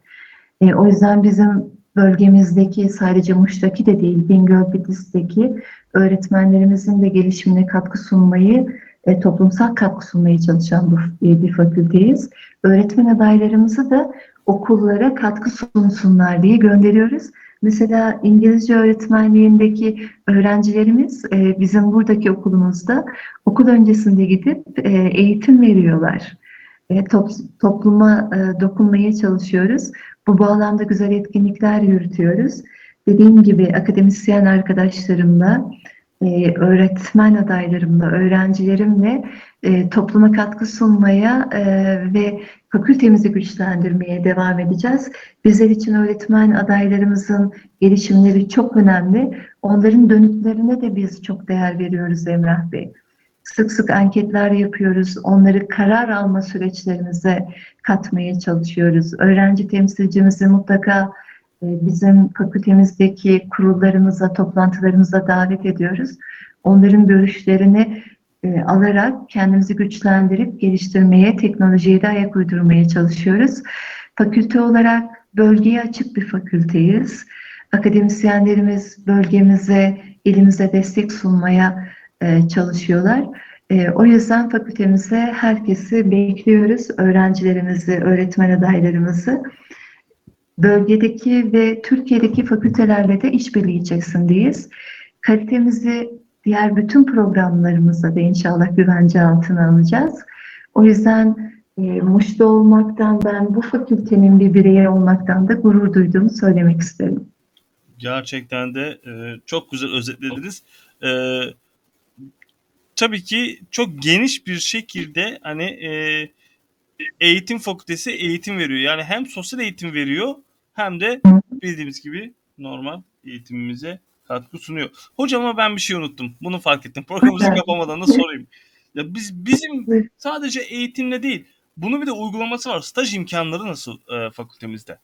E, o yüzden bizim bölgemizdeki sadece Muş'taki de değil, Bingöl Bitlis'teki öğretmenlerimizin de gelişimine katkı sunmayı, e, toplumsal katkı sunmaya çalışan bir, bir fakülteyiz. Öğretmen adaylarımızı da okullara katkı sunsunlar diye gönderiyoruz. Mesela İngilizce öğretmenliğindeki öğrencilerimiz e, bizim buradaki okulumuzda okul öncesinde gidip e, eğitim veriyorlar. E, top, topluma dokunmaya çalışıyoruz. Bu bağlamda güzel etkinlikler yürütüyoruz. Dediğim gibi akademisyen arkadaşlarımla, e, öğretmen adaylarımla, öğrencilerimle e, topluma katkı sunmaya e, ve fakültemizi güçlendirmeye devam edeceğiz. Bizler için öğretmen adaylarımızın gelişimleri çok önemli. Onların dönütlerine de biz çok değer veriyoruz Emrah Bey. Sık sık anketler yapıyoruz. Onları karar alma süreçlerimize katmaya çalışıyoruz. Öğrenci temsilcimizi mutlaka bizim fakültemizdeki kurullarımıza, toplantılarımıza davet ediyoruz. Onların görüşlerini e, alarak kendimizi güçlendirip geliştirmeye, teknolojiye de ayak uydurmaya çalışıyoruz. Fakülte olarak bölgeye açık bir fakülteyiz. Akademisyenlerimiz bölgemize, ilimize destek sunmaya e, çalışıyorlar. E, o yüzden fakültemize herkesi bekliyoruz. Öğrencilerimizi, öğretmen adaylarımızı. Bölgedeki ve Türkiye'deki fakültelerle de işbirliği içerisindeyiz. Kalitemizi diğer bütün programlarımızda da inşallah güvence altına alacağız. O yüzden e, Muş'ta olmaktan, ben bu fakültenin bir bireyi olmaktan da gurur duyduğumu söylemek isterim. Gerçekten de e, çok güzel özetlediniz. E, tabii ki çok geniş bir şekilde hani e, eğitim fakültesi eğitim veriyor. Yani hem sosyal eğitim veriyor hem de bildiğimiz gibi normal eğitimimize katkı sunuyor. Hocam ama ben bir şey unuttum. Bunu fark ettim. Programımızı kapamadan da sorayım. Ya biz bizim sadece eğitimle değil, bunu bir de uygulaması var. Staj imkanları nasıl e, fakültemizde?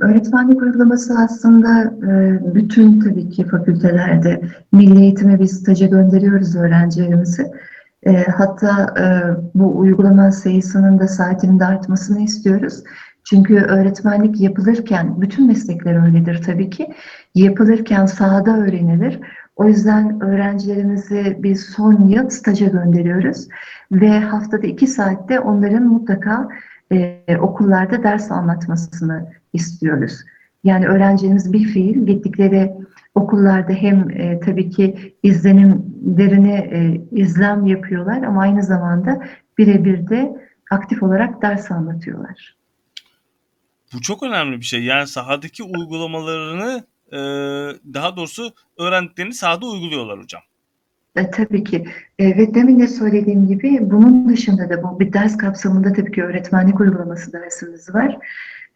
Öğretmenlik uygulaması aslında e, bütün tabii ki fakültelerde milli eğitime biz staja gönderiyoruz öğrencilerimizi. E, hatta e, bu uygulama sayısının da saatinin de artmasını istiyoruz. Çünkü öğretmenlik yapılırken, bütün meslekler öyledir tabii ki, yapılırken sahada öğrenilir. O yüzden öğrencilerimizi biz son yıl staja gönderiyoruz ve haftada iki saatte onların mutlaka e, okullarda ders anlatmasını istiyoruz. Yani öğrencilerimiz bir fiil gittikleri okullarda hem e, tabii ki izlenimlerini e, izlem yapıyorlar ama aynı zamanda birebir de aktif olarak ders anlatıyorlar. Bu çok önemli bir şey. Yani sahadaki uygulamalarını e, daha doğrusu öğrendiklerini sahada uyguluyorlar hocam. E, tabii ki. E, ve demin de söylediğim gibi bunun dışında da bu bir ders kapsamında tabii ki öğretmenlik uygulaması dersimiz var.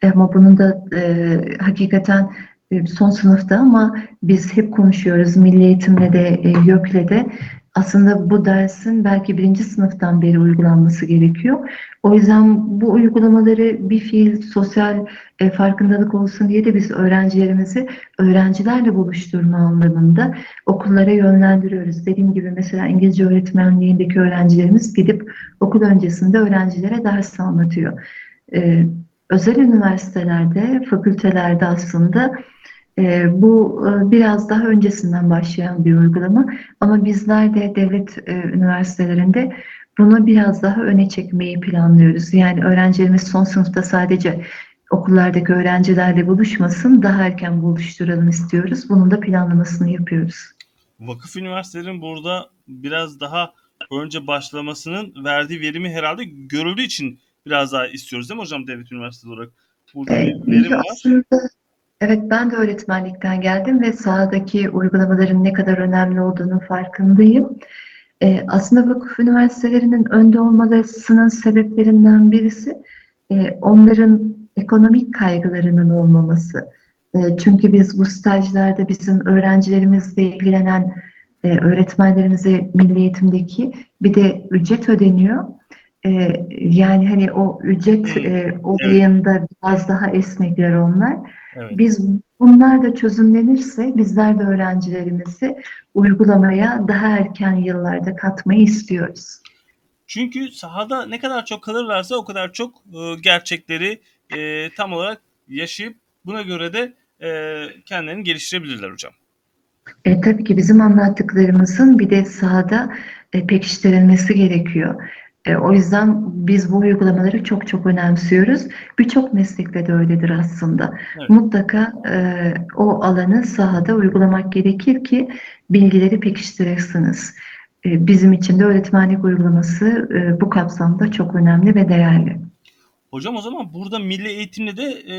E, ama bunun da e, hakikaten e, son sınıfta ama biz hep konuşuyoruz milli eğitimle de e, YÖK'le de aslında bu dersin belki birinci sınıftan beri uygulanması gerekiyor. O yüzden bu uygulamaları bir fiil sosyal e, farkındalık olsun diye de biz öğrencilerimizi öğrencilerle buluşturma anlamında okullara yönlendiriyoruz. Dediğim gibi mesela İngilizce öğretmenliğindeki öğrencilerimiz gidip okul öncesinde öğrencilere ders anlatıyor. E, özel üniversitelerde, fakültelerde aslında bu e, biraz daha öncesinden başlayan bir uygulama ama bizler de devlet e, üniversitelerinde bunu biraz daha öne çekmeyi planlıyoruz. Yani öğrencilerimiz son sınıfta sadece okullardaki öğrencilerle buluşmasın, daha erken buluşturalım istiyoruz. Bunun da planlamasını yapıyoruz. Vakıf üniversitelerin burada biraz daha önce başlamasının verdiği verimi herhalde görüldüğü için biraz daha istiyoruz değil mi hocam devlet üniversitesi olarak? Burada ee, bir verim var. Aslında Evet ben de öğretmenlikten geldim ve sahadaki uygulamaların ne kadar önemli olduğunu farkındayım. Ee, aslında vakıf üniversitelerinin önde olmasının sebeplerinden birisi e, onların ekonomik kaygılarının olmaması. E, çünkü biz bu stajlarda bizim öğrencilerimizle ilgilenen e, öğretmenlerimize milli eğitimdeki bir de ücret ödeniyor. E, yani hani o ücret e, olayında evet. biraz daha esnekler onlar. Evet. Biz bunlar da çözümlenirse bizler de öğrencilerimizi uygulamaya daha erken yıllarda katmayı istiyoruz. Çünkü sahada ne kadar çok kalırlarsa o kadar çok e, gerçekleri e, tam olarak yaşayıp buna göre de e, kendilerini geliştirebilirler hocam. E, tabii ki bizim anlattıklarımızın bir de sahada e, pekiştirilmesi gerekiyor. E, o yüzden biz bu uygulamaları çok çok önemsiyoruz. Birçok meslekte de öyledir aslında. Evet. Mutlaka e, o alanı sahada uygulamak gerekir ki bilgileri pekiştirirsiniz. E, bizim için de öğretmenlik uygulaması e, bu kapsamda çok önemli ve değerli. Hocam o zaman burada milli eğitimle de e,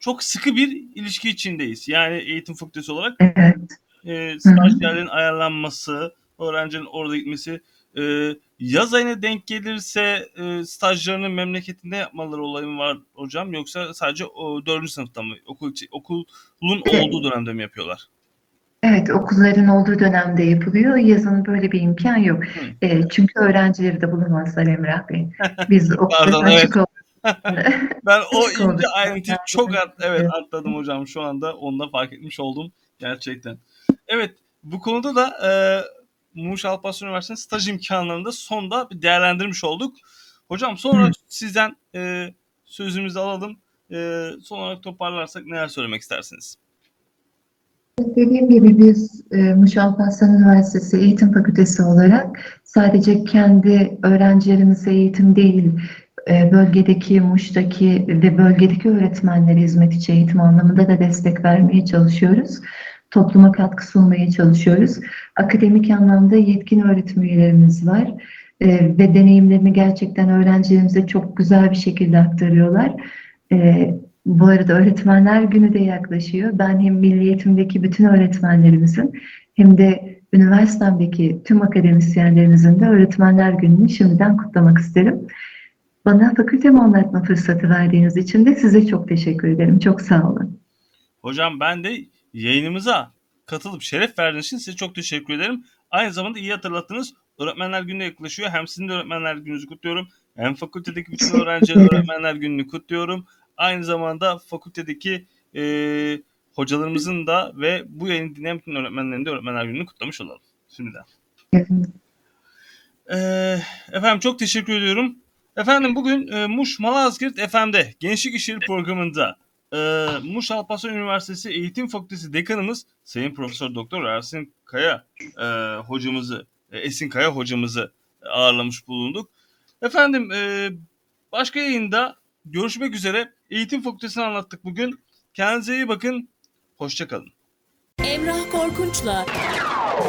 çok sıkı bir ilişki içindeyiz. Yani eğitim fakültesi olarak evet. e, stajyerlerin ayarlanması, öğrencinin orada gitmesi, e, yaz ayına denk gelirse e, stajlarını memleketinde yapmaları olayı mı var hocam yoksa sadece o, 4. sınıfta mı okul okulun olduğu dönemde mi yapıyorlar? Evet, okulların olduğu dönemde yapılıyor. Yazın böyle bir imkan yok. E, çünkü öğrencileri de bulamazlar Emrah Bey. Biz okuldan açık evet. ben o ince ayrıntıyı çok at, evet atladım hocam şu anda onu da fark etmiş oldum gerçekten. Evet bu konuda da e, Muş Alparslan Üniversitesi'nin staj imkanlarını da sonda bir değerlendirmiş olduk. Hocam sonra Hı. sizden e, sözümüzü alalım. E, son olarak toparlarsak neler söylemek istersiniz? Dediğim gibi biz e, Muş Alparslan Üniversitesi Eğitim Fakültesi olarak sadece kendi öğrencilerimize eğitim değil, e, bölgedeki, Muş'taki ve bölgedeki öğretmenlere hizmet içi eğitim anlamında da destek vermeye çalışıyoruz. Topluma katkı sunmaya çalışıyoruz. Akademik anlamda yetkin öğretim üyelerimiz var E, ve deneyimlerini gerçekten öğrencilerimize çok güzel bir şekilde aktarıyorlar. E, bu arada Öğretmenler Günü de yaklaşıyor. Ben hem Milli Eğitim'deki bütün öğretmenlerimizin hem de üniversitemdeki tüm akademisyenlerimizin de Öğretmenler Günü'nü şimdiden kutlamak isterim. Bana fakültemi anlatma fırsatı verdiğiniz için de size çok teşekkür ederim. Çok sağ olun. Hocam ben de yayınımıza katılıp şeref verdiğiniz için size çok teşekkür ederim. Aynı zamanda iyi hatırlattınız. Öğretmenler Günü yaklaşıyor. Hem sizin de Öğretmenler Günü'nüzü kutluyorum. Hem fakültedeki bütün ederim. Öğretmenler Günü'nü kutluyorum. Aynı zamanda fakültedeki e, hocalarımızın da ve bu yayını dinleyen bütün öğretmenlerin de Öğretmenler Günü'nü kutlamış olalım. Şimdiden. Ee, efendim çok teşekkür ediyorum. Efendim bugün e, Muş Malazgirt FM'de Gençlik İşleri programında e, Muş Alparslan Üniversitesi Eğitim Fakültesi Dekanımız Sayın Profesör Doktor Ersin Kaya e, hocamızı, e, Esin Kaya hocamızı ağırlamış bulunduk. Efendim e, başka yayında görüşmek üzere. Eğitim Fakültesini anlattık bugün. Kendinize iyi bakın. Hoşçakalın. Emrah Korkunç'la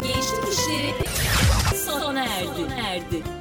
Gençlik İşleri sona erdi. erdi.